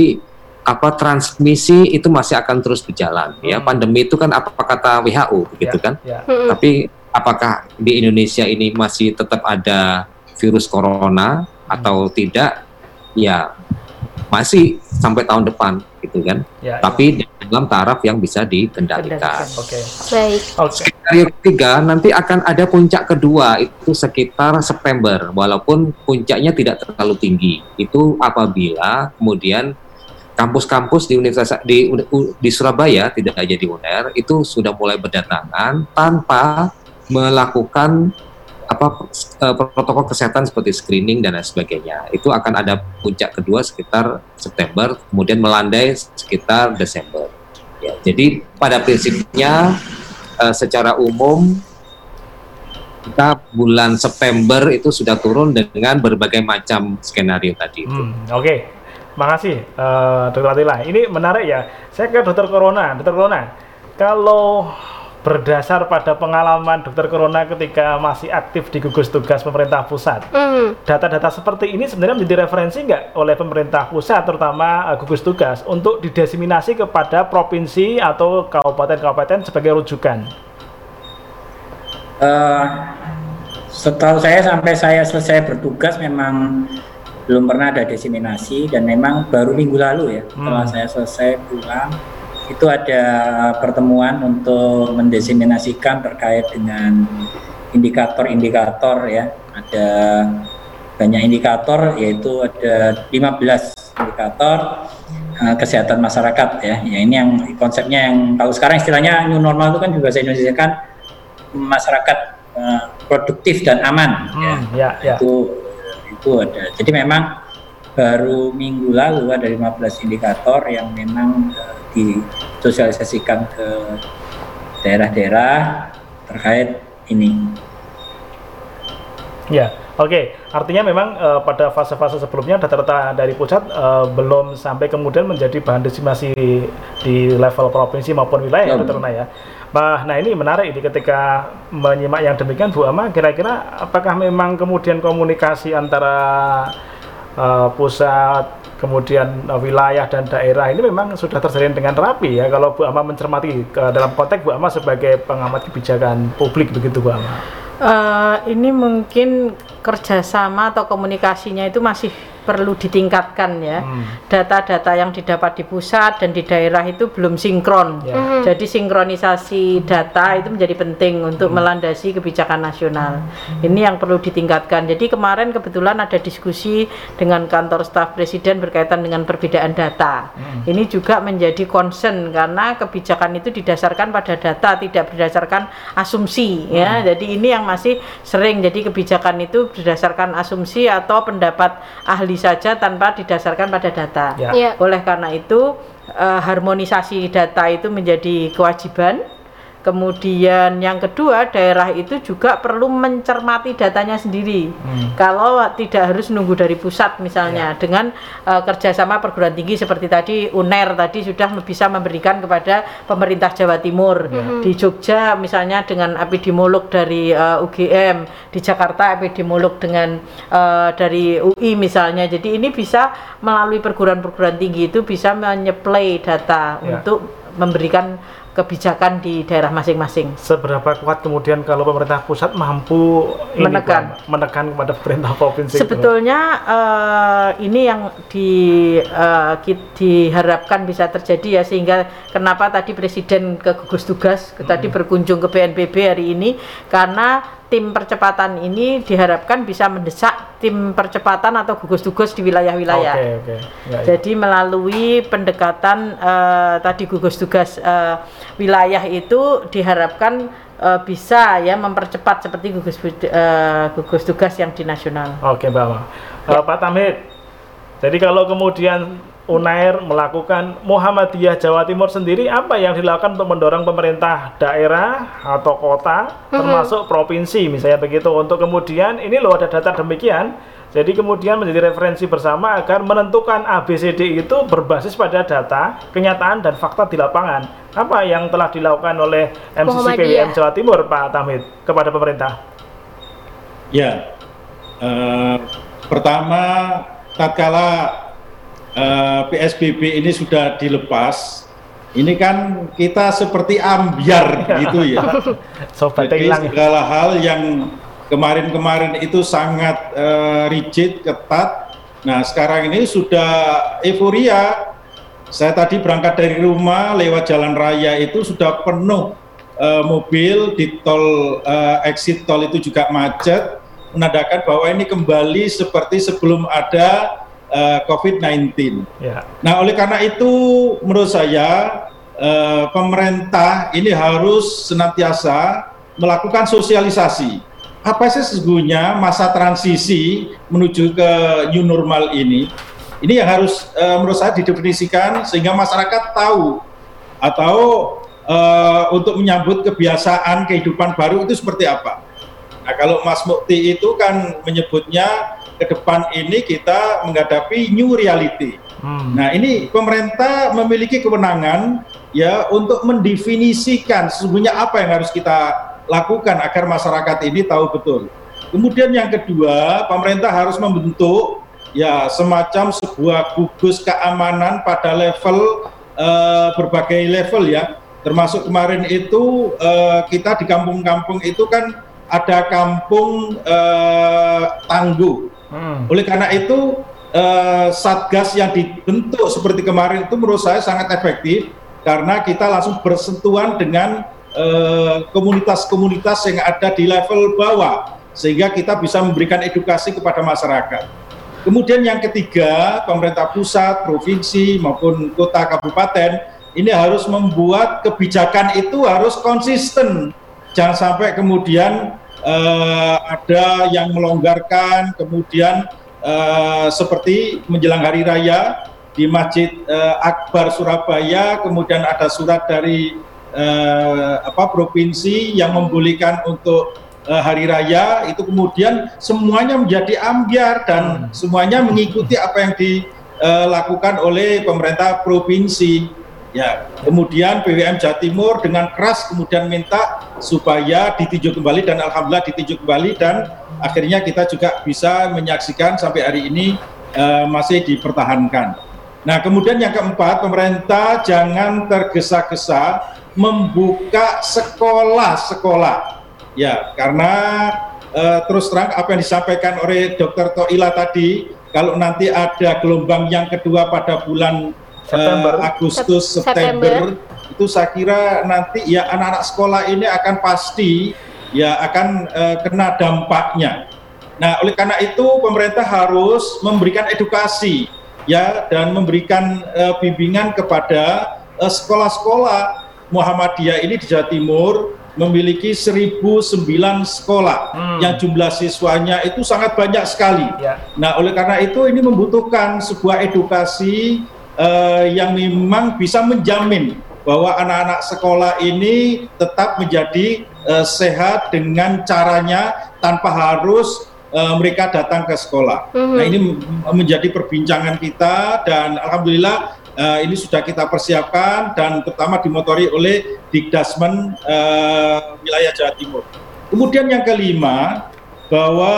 apa transmisi itu masih akan terus berjalan ya Hmm. pandemi itu kan apa kata WHO begitu Ya, kan ya. Mm-mm. tapi apakah di Indonesia ini masih tetap ada virus corona atau tidak? Ya masih sampai tahun depan gitu kan. Ya, Tapi dalam taraf yang bisa dikendalikan. Oke. Baik. Oke. Skenario ketiga nanti akan ada puncak kedua itu sekitar September walaupun puncaknya tidak terlalu tinggi. Itu apabila kemudian kampus-kampus di universitas di, di Surabaya tidak aja di UNER itu sudah mulai berdatangan tanpa melakukan apa eh, protokol kesehatan seperti screening dan lain sebagainya. Itu akan ada puncak kedua sekitar September, kemudian melandai sekitar Desember. Ya, jadi pada prinsipnya eh, secara umum kita bulan September itu sudah turun dengan berbagai macam skenario tadi. Hmm, Oke, makasih eh, Dokter Atila. Ini menarik ya. Saya ke Dokter Corona. Dokter Corona, kalau berdasar pada pengalaman Dokter Corona ketika masih aktif di gugus tugas pemerintah pusat, Hmm. data-data seperti ini sebenarnya menjadi referensi nggak oleh pemerintah pusat, terutama eh, gugus tugas, untuk didiseminasi kepada provinsi atau kabupaten-kabupaten sebagai rujukan? Eh, setahu saya sampai saya selesai bertugas memang belum pernah ada diseminasi dan memang baru minggu lalu ya setelah Hmm. saya selesai pulang itu ada pertemuan untuk mendeseminasikan terkait dengan indikator-indikator ya ada banyak indikator yaitu ada 15 indikator eh, kesehatan masyarakat ya. ya ini yang konsepnya yang tahu sekarang istilahnya new normal itu kan juga saya Indonesia kan masyarakat eh, produktif dan aman ya. Hmm, ya, ya. itu itu ada jadi memang baru minggu lalu ada 15 indikator yang memang eh, disosialisasikan ke daerah-daerah terkait ini Ya, oke. Artinya memang eh, pada fase-fase sebelumnya data-data dari pusat eh, belum sampai kemudian menjadi bahan diseminasi di level provinsi maupun wilayah, ya. Dr. Ya. Nah, nah ini menarik ini ketika menyimak yang demikian Bu Ama, kira-kira apakah memang kemudian komunikasi antara eh, pusat kemudian eh, wilayah dan daerah ini memang sudah terjalin dengan rapi ya kalau Bu Ama mencermati ke dalam konteks Bu Ama sebagai pengamat kebijakan publik begitu Bu Ama. Eh, ini mungkin kerjasama atau komunikasinya itu masih perlu ditingkatkan ya. Hmm. Data-data yang didapat di pusat dan di daerah itu belum sinkron. Ya. Mhm. Jadi sinkronisasi data itu menjadi penting untuk melandasi kebijakan nasional. Ini yang perlu ditingkatkan. Jadi kemarin kebetulan ada diskusi dengan kantor staf presiden berkaitan dengan perbedaan data. Ini juga menjadi concern karena kebijakan itu didasarkan pada data, tidak berdasarkan asumsi ya. Jadi ini yang masih sering jadi kebijakan itu berdasarkan asumsi atau pendapat ahli saja tanpa didasarkan pada data. Ya. Iya. Oleh karena itu eh, harmonisasi data itu menjadi kewajiban. Kemudian yang kedua daerah itu juga perlu mencermati datanya sendiri. Hmm. Kalau tidak harus nunggu dari pusat misalnya dengan eh, kerjasama perguruan tinggi seperti tadi UNER tadi sudah bisa memberikan kepada pemerintah Jawa Timur di Jogja misalnya dengan epidemiolog dari eh, UGM di Jakarta epidemiolog dengan eh, dari UI misalnya jadi ini bisa melalui perguruan-perguruan tinggi itu bisa menyeplay data Ya. untuk memberikan kebijakan di daerah masing-masing Seberapa kuat kemudian kalau pemerintah pusat mampu ini, Menekan. Pak, menekan kepada pemerintah provinsi? itu? Sebetulnya eh, ini yang di, ki- diharapkan bisa terjadi ya sehingga kenapa tadi presiden ke gugus tugas ke- tadi berkunjung ke BNPB hari ini karena tim percepatan ini diharapkan bisa mendesak tim percepatan atau gugus tugas di wilayah-wilayah. Oke, oke. Ya, ya. Jadi melalui pendekatan eh, tadi gugus tugas eh, wilayah itu diharapkan eh, bisa ya mempercepat seperti gugus gugus tugas yang di nasional. Oke, Mbak. Ma. Eh, Pak Tamhid, jadi kalau kemudian UNAIR melakukan Muhammadiyah Jawa Timur sendiri, apa yang dilakukan untuk mendorong pemerintah daerah atau kota, termasuk provinsi misalnya begitu, untuk kemudian ini loh ada data demikian, jadi kemudian menjadi referensi bersama agar menentukan ABCD itu berbasis pada data, kenyataan dan fakta di lapangan. Apa yang telah dilakukan oleh MCC. PWM Jawa Timur, Pak Tamhid, kepada pemerintah? Ya, eh, pertama tatkala eh, PSBB ini sudah dilepas, ini kan kita seperti ambiar gitu ya. Sobat Jadi hilang. segala hal yang kemarin-kemarin itu sangat eh, rigid, ketat. Nah sekarang ini sudah euforia. Saya tadi berangkat dari rumah lewat jalan raya itu sudah penuh eh, mobil di tol eh, exit tol itu juga macet, menandakan bahwa ini kembali seperti sebelum ada eh, COVID-19. Ya. Nah, oleh karena itu, menurut saya eh, pemerintah ini harus senantiasa melakukan sosialisasi. Apa sih sesungguhnya masa transisi menuju ke new normal ini? Ini yang harus eh, menurut saya didefinisikan sehingga masyarakat tahu atau eh, untuk menyambut kebiasaan kehidupan baru itu seperti apa. Nah, kalau Mas Mukti itu kan menyebutnya ke depan ini kita menghadapi new reality. Hmm. Nah, ini pemerintah memiliki kewenangan ya untuk mendefinisikan sesungguhnya apa yang harus kita lakukan agar masyarakat ini tahu betul. Kemudian yang kedua, pemerintah harus membentuk ya semacam sebuah gugus keamanan pada level eh, berbagai level ya. Termasuk kemarin itu eh, kita di kampung-kampung itu kan ada kampung eh, tangguh. Hmm. Oleh karena itu eh, satgas yang dibentuk seperti kemarin itu menurut saya sangat efektif karena kita langsung bersentuhan dengan eh, komunitas-komunitas yang ada di level bawah sehingga kita bisa memberikan edukasi kepada masyarakat. Kemudian yang ketiga, pemerintah pusat, provinsi maupun kota kabupaten ini harus membuat kebijakan itu harus konsisten. Jangan sampai kemudian eh, ada yang melonggarkan, kemudian eh, seperti menjelang hari raya di Masjid eh, Akbar Surabaya, kemudian ada surat dari eh, apa provinsi yang membolehkan untuk eh, hari raya itu kemudian semuanya menjadi ambiar dan semuanya mengikuti apa yang dilakukan oleh pemerintah provinsi. Ya, kemudian BWM Jawa Timur dengan keras kemudian minta supaya ditinjau kembali dan alhamdulillah ditinjau kembali dan akhirnya kita juga bisa menyaksikan sampai hari ini eh, masih dipertahankan. Nah, kemudian yang keempat, pemerintah jangan tergesa-gesa membuka sekolah-sekolah. Ya, karena eh, terus terang apa yang disampaikan oleh Dr. Toila tadi kalau nanti ada gelombang yang kedua pada bulan September. eh, Agustus Sep- September, itu saya kira nanti ya anak-anak sekolah ini akan pasti ya akan eh, kena dampaknya. Nah, oleh karena itu pemerintah harus memberikan edukasi ya dan memberikan eh, bimbingan kepada sekolah-sekolah Muhammadiyah ini di Jawa Timur memiliki 1009 sekolah Hmm. yang jumlah siswanya itu sangat banyak sekali. Ya. Nah, oleh karena itu ini membutuhkan sebuah edukasi eh, yang memang bisa menjamin bahwa anak-anak sekolah ini tetap menjadi eh, sehat dengan caranya tanpa harus eh, mereka datang ke sekolah. Mhm. Nah, ini menjadi perbincangan kita dan alhamdulillah eh, ini sudah kita persiapkan dan terutama dimotori oleh Dikdasmen eh, wilayah Jawa Timur. Kemudian yang kelima bahwa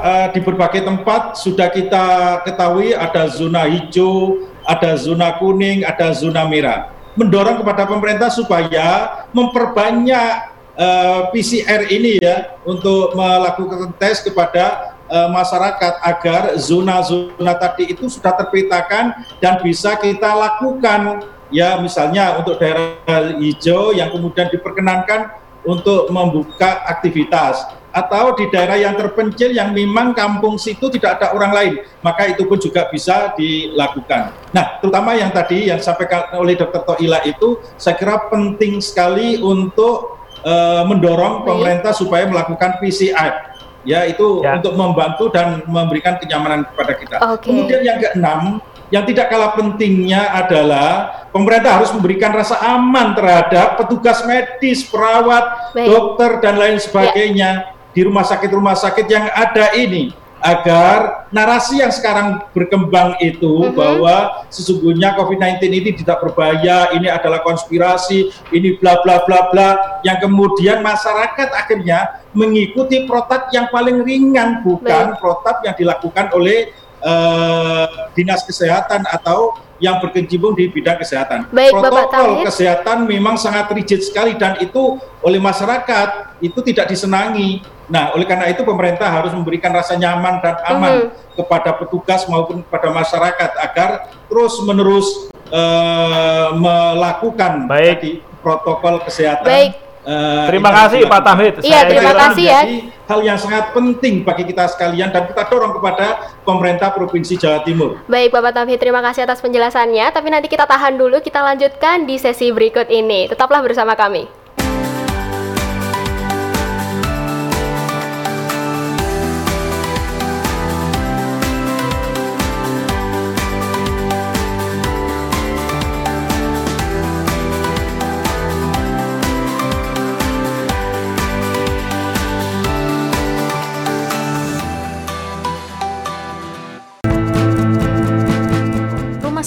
eh, di berbagai tempat sudah kita ketahui ada zona hijau, ada zona kuning, ada zona merah. Mendorong kepada pemerintah supaya memperbanyak eh, PCR ini ya untuk melakukan tes kepada eh, masyarakat agar zona-zona tadi itu sudah terpetakan dan bisa kita lakukan ya misalnya untuk daerah hijau yang kemudian diperkenankan untuk membuka aktivitas atau di daerah yang terpencil yang memang kampung situ tidak ada orang lain maka itu pun juga bisa dilakukan. Nah terutama yang tadi yang disampaikan oleh Dr. Toila itu saya kira penting sekali untuk eh, mendorong Baik. pemerintah supaya melakukan PCR ya itu Ya. untuk membantu dan memberikan kenyamanan kepada kita. Oke. Kemudian yang keenam yang tidak kalah pentingnya adalah pemerintah harus memberikan rasa aman terhadap petugas medis, perawat, Baik. dokter dan lain sebagainya di rumah sakit-rumah sakit yang ada ini agar narasi yang sekarang berkembang itu Mhm. bahwa sesungguhnya COVID-19 ini tidak berbahaya, ini adalah konspirasi, ini bla bla bla bla yang kemudian masyarakat akhirnya mengikuti protap yang paling ringan bukan protap yang dilakukan oleh eh, dinas kesehatan atau yang berkecimpung di bidang kesehatan. Baik, Bapak Protokol Tahir. kesehatan memang sangat rigid sekali dan itu oleh masyarakat itu tidak disenangi. Nah, oleh karena itu pemerintah harus memberikan rasa nyaman dan aman Mhm. kepada petugas maupun kepada masyarakat agar terus menerus eh, melakukan Baik. tadi protokol kesehatan. Baik. eh, Terima kasih Pak. Tahmid. Iya, Saya terima kira- kasih ya. Hal yang sangat penting bagi kita sekalian dan kita dorong kepada pemerintah Provinsi Jawa Timur. Baik Bapak Tamhid, terima kasih atas penjelasannya. Tapi nanti kita tahan dulu, kita lanjutkan di sesi berikut ini. Tetaplah bersama kami.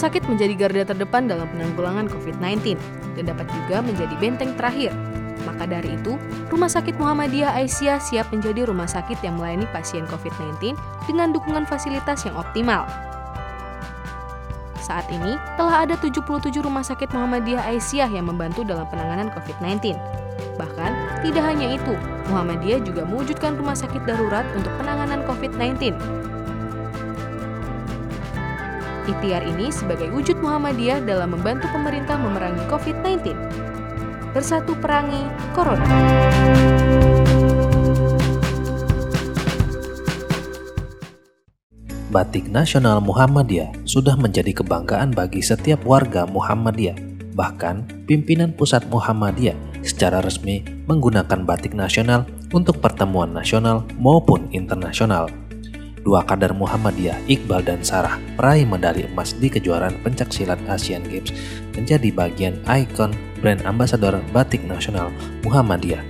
Sakit menjadi garda terdepan dalam penanggulangan COVID-19 dan dapat juga menjadi benteng terakhir. Maka dari itu, Rumah Sakit Muhammadiyah Aisyah siap menjadi rumah sakit yang melayani pasien COVID-19 dengan dukungan fasilitas yang optimal. Saat ini, telah ada 77 rumah sakit Muhammadiyah Aisyah yang membantu dalam penanganan COVID-19. Bahkan, tidak hanya itu, Muhammadiyah juga mewujudkan rumah sakit darurat untuk penanganan COVID-19 Ikhtiar ini sebagai wujud Muhammadiyah dalam membantu pemerintah memerangi COVID-19. Bersatu perangi Corona. Batik Nasional Muhammadiyah sudah menjadi kebanggaan bagi setiap warga Muhammadiyah. Bahkan, pimpinan pusat Muhammadiyah secara resmi menggunakan batik nasional untuk pertemuan nasional maupun internasional. Dua kader Muhammadiyah, Iqbal dan Sarah, peraih medali emas di kejuaraan pencaksilat Asian Games, menjadi bagian ikon brand ambasador batik nasional Muhammadiyah.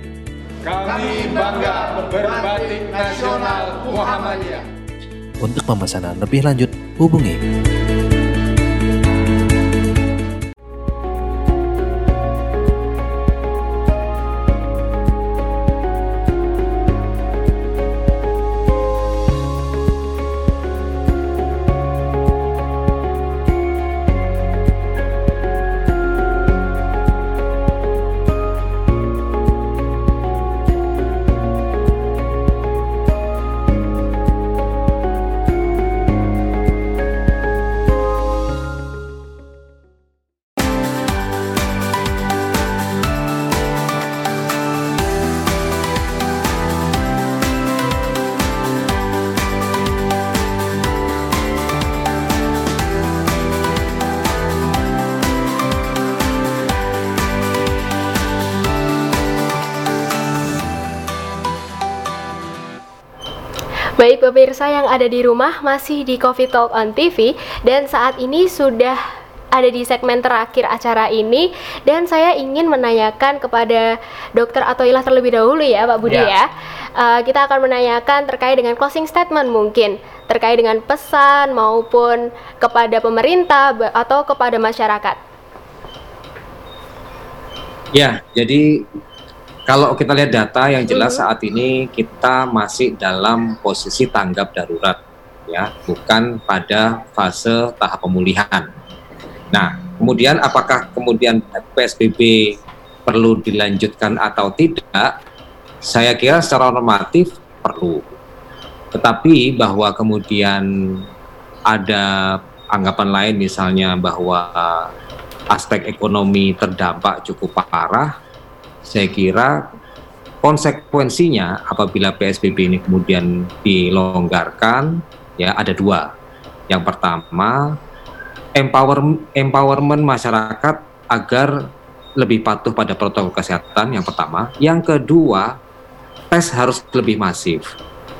Kami bangga berbatik nasional Muhammadiyah. Untuk pemesanan lebih lanjut, hubungi pemirsa yang ada di rumah masih di Coffee Talk on TV dan saat ini sudah ada di segmen terakhir acara ini dan saya ingin menanyakan kepada Dokter Atoilah terlebih dahulu ya Pak Budi Ya. ya. Uh, kita akan menanyakan terkait dengan closing statement mungkin terkait dengan pesan maupun kepada pemerintah atau kepada masyarakat. Ya, jadi kalau kita lihat data yang jelas Mhm. saat ini kita masih dalam posisi tanggap darurat ya, bukan pada fase tahap pemulihan. Nah, kemudian apakah kemudian PSBB perlu dilanjutkan atau tidak? Saya kira secara normatif perlu. Tetapi bahwa kemudian ada anggapan lain misalnya bahwa aspek ekonomi terdampak cukup parah, saya kira konsekuensinya apabila PSBB ini kemudian dilonggarkan ya ada dua. Yang pertama empower, empowerment masyarakat agar lebih patuh pada protokol kesehatan yang pertama. Yang kedua tes harus lebih masif.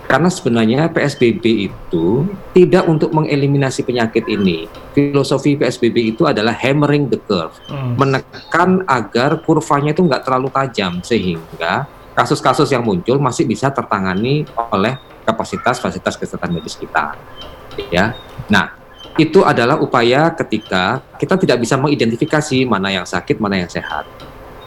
Karena sebenarnya PSBB itu tidak untuk mengeliminasi penyakit ini. Filosofi PSBB itu adalah hammering the curve, Hmm. menekan agar kurvanya itu nggak terlalu tajam sehingga kasus-kasus yang muncul masih bisa tertangani oleh kapasitas fasilitas kesehatan medis kita. Ya, nah itu adalah upaya ketika kita tidak bisa mengidentifikasi mana yang sakit, mana yang sehat.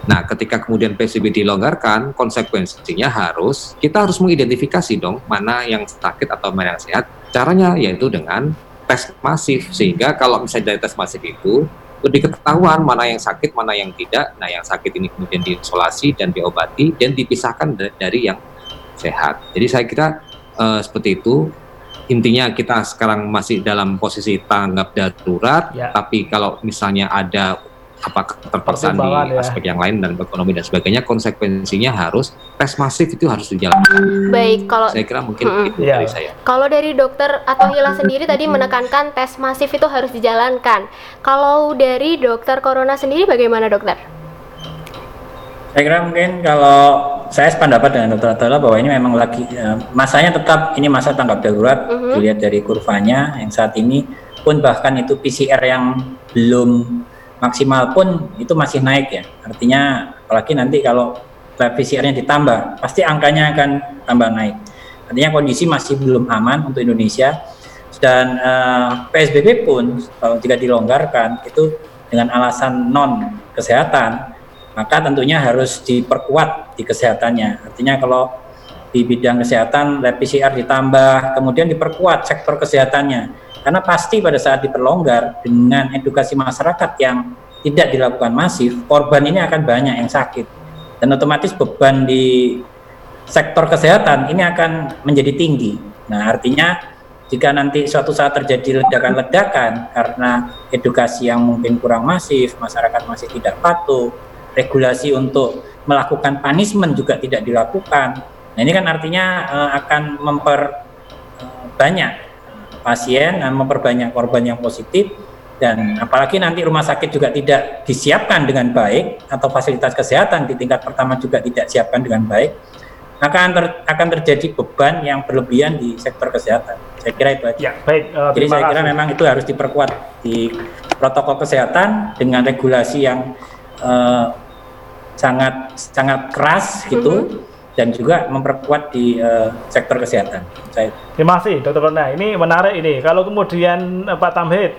Nah, ketika kemudian PSBB dilonggarkan, konsekuensinya harus kita harus mengidentifikasi dong mana yang sakit atau mana yang sehat. Caranya yaitu dengan tes masif sehingga kalau misalnya dari tes masif itu lebih ketahuan mana yang sakit, mana yang tidak. Nah, yang sakit ini kemudian diisolasi dan diobati dan dipisahkan da- dari yang sehat. Jadi saya kira eh, seperti itu. Intinya kita sekarang masih dalam posisi tanggap darurat, Ya. tapi kalau misalnya ada apa keterpaksaan di ya. aspek yang lain dan ekonomi dan sebagainya, konsekuensinya harus tes masif itu harus dijalankan. Baik, kalau Saya kira mungkin Mm-mm. itu Ya. dari saya. Kalau dari dokter atau Hila sendiri tadi menekankan tes masif itu harus dijalankan. Kalau dari dokter corona sendiri bagaimana dokter? Saya kira mungkin kalau saya sependapat dengan Dr. Atala bahwa ini memang lagi eh, masanya tetap ini masa tanggap darurat Mhm. dilihat dari kurvanya yang saat ini pun bahkan itu PCR yang belum maksimal pun itu masih naik ya. Artinya apalagi nanti kalau lab PCR-nya ditambah pasti angkanya akan tambah naik. Artinya kondisi masih belum aman untuk Indonesia dan eh, PSBB pun kalau jika dilonggarkan itu dengan alasan non kesehatan maka tentunya harus diperkuat di kesehatannya. Artinya kalau di bidang kesehatan lab PCR ditambah, kemudian diperkuat sektor kesehatannya. Karena pasti pada saat diperlonggar dengan edukasi masyarakat yang tidak dilakukan masif, korban ini akan banyak yang sakit. Dan otomatis beban di sektor kesehatan ini akan menjadi tinggi. Nah, artinya jika nanti suatu saat terjadi ledakan-ledakan karena edukasi yang mungkin kurang masif, masyarakat masih tidak patuh, regulasi untuk melakukan punishment juga tidak dilakukan. Nah, ini kan artinya eh, akan memperbanyak pasien dan memperbanyak korban yang positif dan apalagi nanti rumah sakit juga tidak disiapkan dengan baik atau fasilitas kesehatan di tingkat pertama juga tidak siapkan dengan baik maka akan, ter- akan terjadi beban yang berlebihan di sektor kesehatan. Saya kira itu aja. Ya, baik. eh, Jadi saya kira kasih. memang itu harus diperkuat di protokol kesehatan dengan regulasi yang eh, sangat sangat keras gitu dan juga memperkuat di eh, sektor kesehatan. Saya Terima kasih, Dokter Rona. Ini menarik ini. Kalau kemudian eh, Pak Tamhid,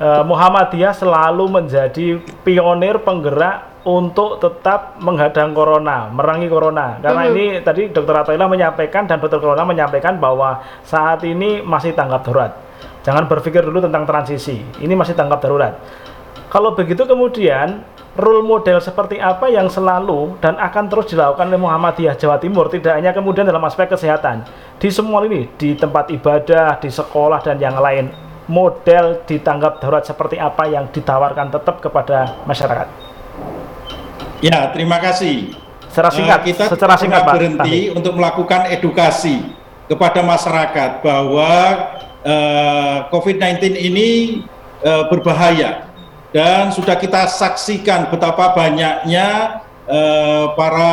eh, Muhammadiyah selalu menjadi pionir penggerak untuk tetap menghadang corona, merangi corona. Karena Mhm. ini tadi Dokter Atoila menyampaikan dan Dokter Corona menyampaikan bahwa saat ini masih tanggap darurat. Jangan berpikir dulu tentang transisi. Ini masih tanggap darurat. Kalau begitu kemudian role model seperti apa yang selalu dan akan terus dilakukan oleh Muhammadiyah Jawa Timur tidak hanya kemudian dalam aspek kesehatan di semua ini di tempat ibadah di sekolah dan yang lain model ditanggap darurat seperti apa yang ditawarkan tetap kepada masyarakat Ya, terima kasih. Secara Eh, singkat, kita secara singkat, Pak. berhenti untuk melakukan edukasi kepada masyarakat bahwa eh, COVID-19 ini eh, berbahaya dan sudah kita saksikan betapa banyaknya eh, para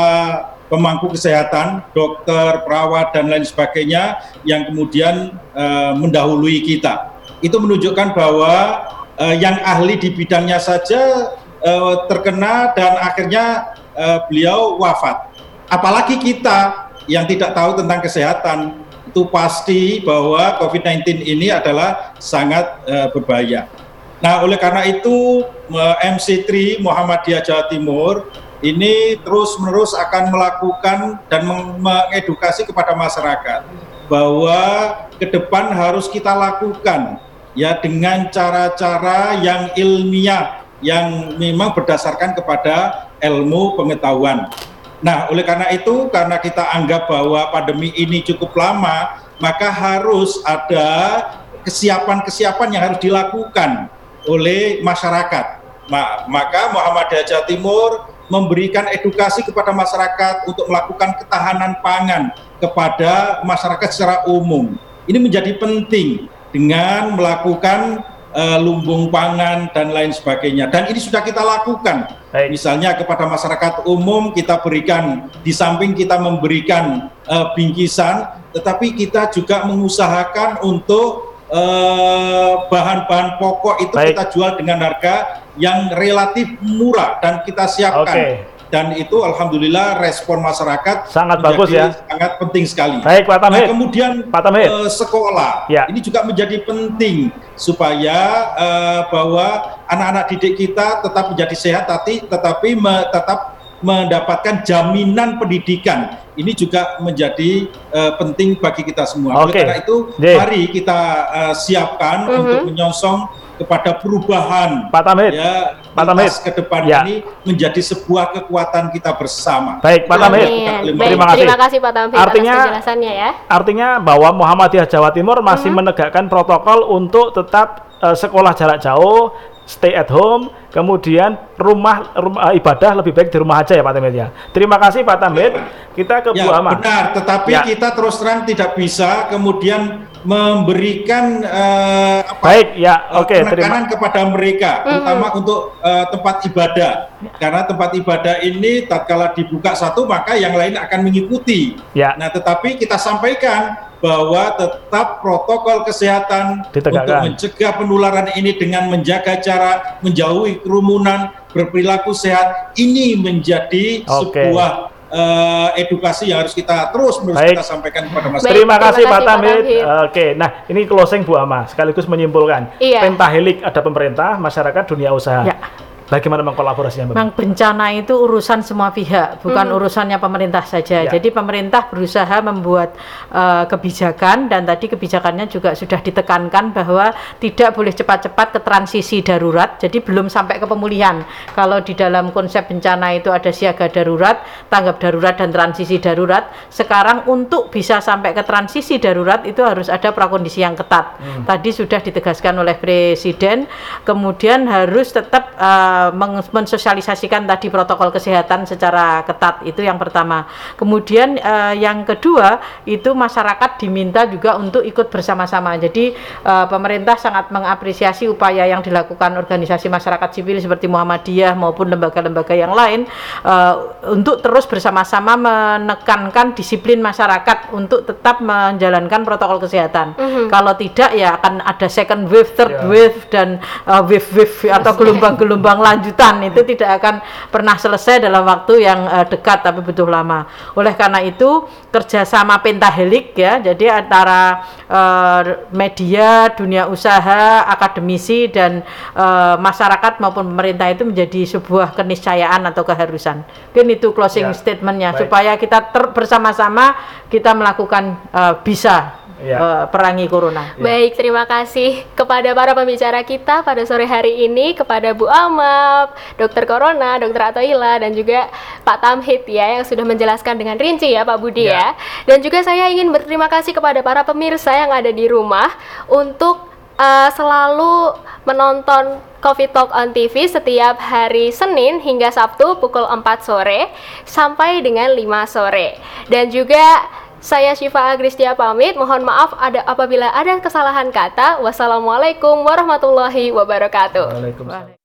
pemangku kesehatan, dokter, perawat dan lain sebagainya yang kemudian uh, mendahului kita. Itu menunjukkan bahwa uh, yang ahli di bidangnya saja uh, terkena dan akhirnya uh, beliau wafat. Apalagi kita yang tidak tahu tentang kesehatan itu pasti bahwa COVID-19 ini adalah sangat uh, berbahaya. Nah, oleh karena itu MC3 Muhammadiyah Jawa Timur ini terus-menerus akan melakukan dan mengedukasi kepada masyarakat bahwa ke depan harus kita lakukan ya dengan cara-cara yang ilmiah yang memang berdasarkan kepada ilmu pengetahuan. Nah, oleh karena itu karena kita anggap bahwa pandemi ini cukup lama, maka harus ada kesiapan-kesiapan yang harus dilakukan oleh masyarakat. Maka Muhammadiyah Jawa Timur memberikan edukasi kepada masyarakat untuk melakukan ketahanan pangan kepada masyarakat secara umum. Ini menjadi penting dengan melakukan uh, lumbung pangan dan lain sebagainya. Dan ini sudah kita lakukan. Baik. Misalnya kepada masyarakat umum kita berikan di samping kita memberikan uh, bingkisan, tetapi kita juga mengusahakan untuk bahan-bahan uh, pokok itu Baik. kita jual dengan harga yang relatif murah dan kita siapkan. Okay. Dan itu alhamdulillah respon masyarakat sangat bagus ya. Sangat penting sekali. Baik Pak Tamhid. Nah, kemudian Pak Uh, sekolah. Ya. Ini juga menjadi penting supaya uh, bahwa anak-anak didik kita tetap menjadi sehat tapi tetapi me, tetap mendapatkan jaminan pendidikan. Ini juga menjadi uh, penting bagi kita semua. Okay. Oleh karena itu, mari kita uh, siapkan uh -huh. untuk menyongsong kepada perubahan Pak Tamhid ya Pak Tamhid ke depan ya. ini menjadi sebuah kekuatan kita bersama. Baik Pak Tamhid. Terima kasih. Terima kasih Pak Tamhid artinya, atas penjelasannya ya. Artinya bahwa Muhammadiyah Jawa Timur masih uh -huh. menegakkan protokol untuk tetap uh, sekolah jarak jauh, stay at home, kemudian rumah, rumah ibadah lebih baik di rumah aja ya Pak Tamhid ya. Terima kasih Pak Tamhid. Kita ke ya, Bu Ahmad. Benar, tetapi ya. kita terus terang tidak bisa kemudian memberikan uh, apa, baik ya oke okay, penekanan terima. kepada mereka terutama mm. untuk uh, tempat ibadah karena tempat ibadah ini tatkala dibuka satu maka yang lain akan mengikuti ya. nah tetapi kita sampaikan bahwa tetap protokol kesehatan Ditegakkan. untuk mencegah penularan ini dengan menjaga jarak, menjauhi kerumunan, berperilaku sehat ini menjadi okay. sebuah uh, edukasi yang harus kita terus menerus Baik. kita sampaikan kepada masyarakat. Terima kasih Pak Tamid. Oke, nah ini closing Bu Ama sekaligus menyimpulkan. Iya. Pentahelik ada pemerintah, masyarakat, dunia usaha. Ya. Bagaimana mengkolaborasinya? Memang bencana itu urusan semua pihak, bukan hmm. urusannya pemerintah saja. Ya. Jadi pemerintah berusaha membuat uh, kebijakan dan tadi kebijakannya juga sudah ditekankan bahwa tidak boleh cepat-cepat ke transisi darurat. Jadi belum sampai ke pemulihan. Kalau di dalam konsep bencana itu ada siaga darurat, tanggap darurat dan transisi darurat. Sekarang untuk bisa sampai ke transisi darurat itu harus ada prakondisi yang ketat. Hmm. Tadi sudah ditegaskan oleh Presiden. Kemudian harus tetap uh, mensosialisasikan tadi protokol kesehatan secara ketat itu yang pertama. Kemudian uh, yang kedua itu masyarakat diminta juga untuk ikut bersama-sama. Jadi uh, pemerintah sangat mengapresiasi upaya yang dilakukan organisasi masyarakat sipil seperti Muhammadiyah maupun lembaga-lembaga yang lain uh, untuk terus bersama-sama menekankan disiplin masyarakat untuk tetap menjalankan protokol kesehatan. Mm -hmm. Kalau tidak ya akan ada second wave, third yeah. wave dan uh, wave-wave atau gelombang-gelombang lanjutan itu tidak akan pernah selesai dalam waktu yang uh, dekat tapi butuh lama. Oleh karena itu kerjasama pentahelik ya, jadi antara uh, media, dunia usaha, akademisi dan uh, masyarakat maupun pemerintah itu menjadi sebuah keniscayaan atau keharusan. Mungkin itu closing ya. statementnya supaya kita bersama-sama kita melakukan uh, bisa ya. uh, perangi corona. Ya. Baik, terima kasih kepada para pembicara kita pada sore hari ini, kepada Bu Amap, Dokter Corona, Dokter Atoila, dan juga Pak Tamhid ya yang sudah menjelaskan dengan rinci ya Pak Budi ya. ya. Dan juga saya ingin berterima kasih kepada para pemirsa yang ada di rumah untuk uh, selalu menonton Coffee Talk on TV setiap hari Senin hingga Sabtu pukul 4 sore sampai dengan 5 sore. Dan juga saya Syifa Agristia pamit. Mohon maaf ada apabila ada kesalahan kata. Wassalamualaikum warahmatullahi wabarakatuh. Waalaikumsalam.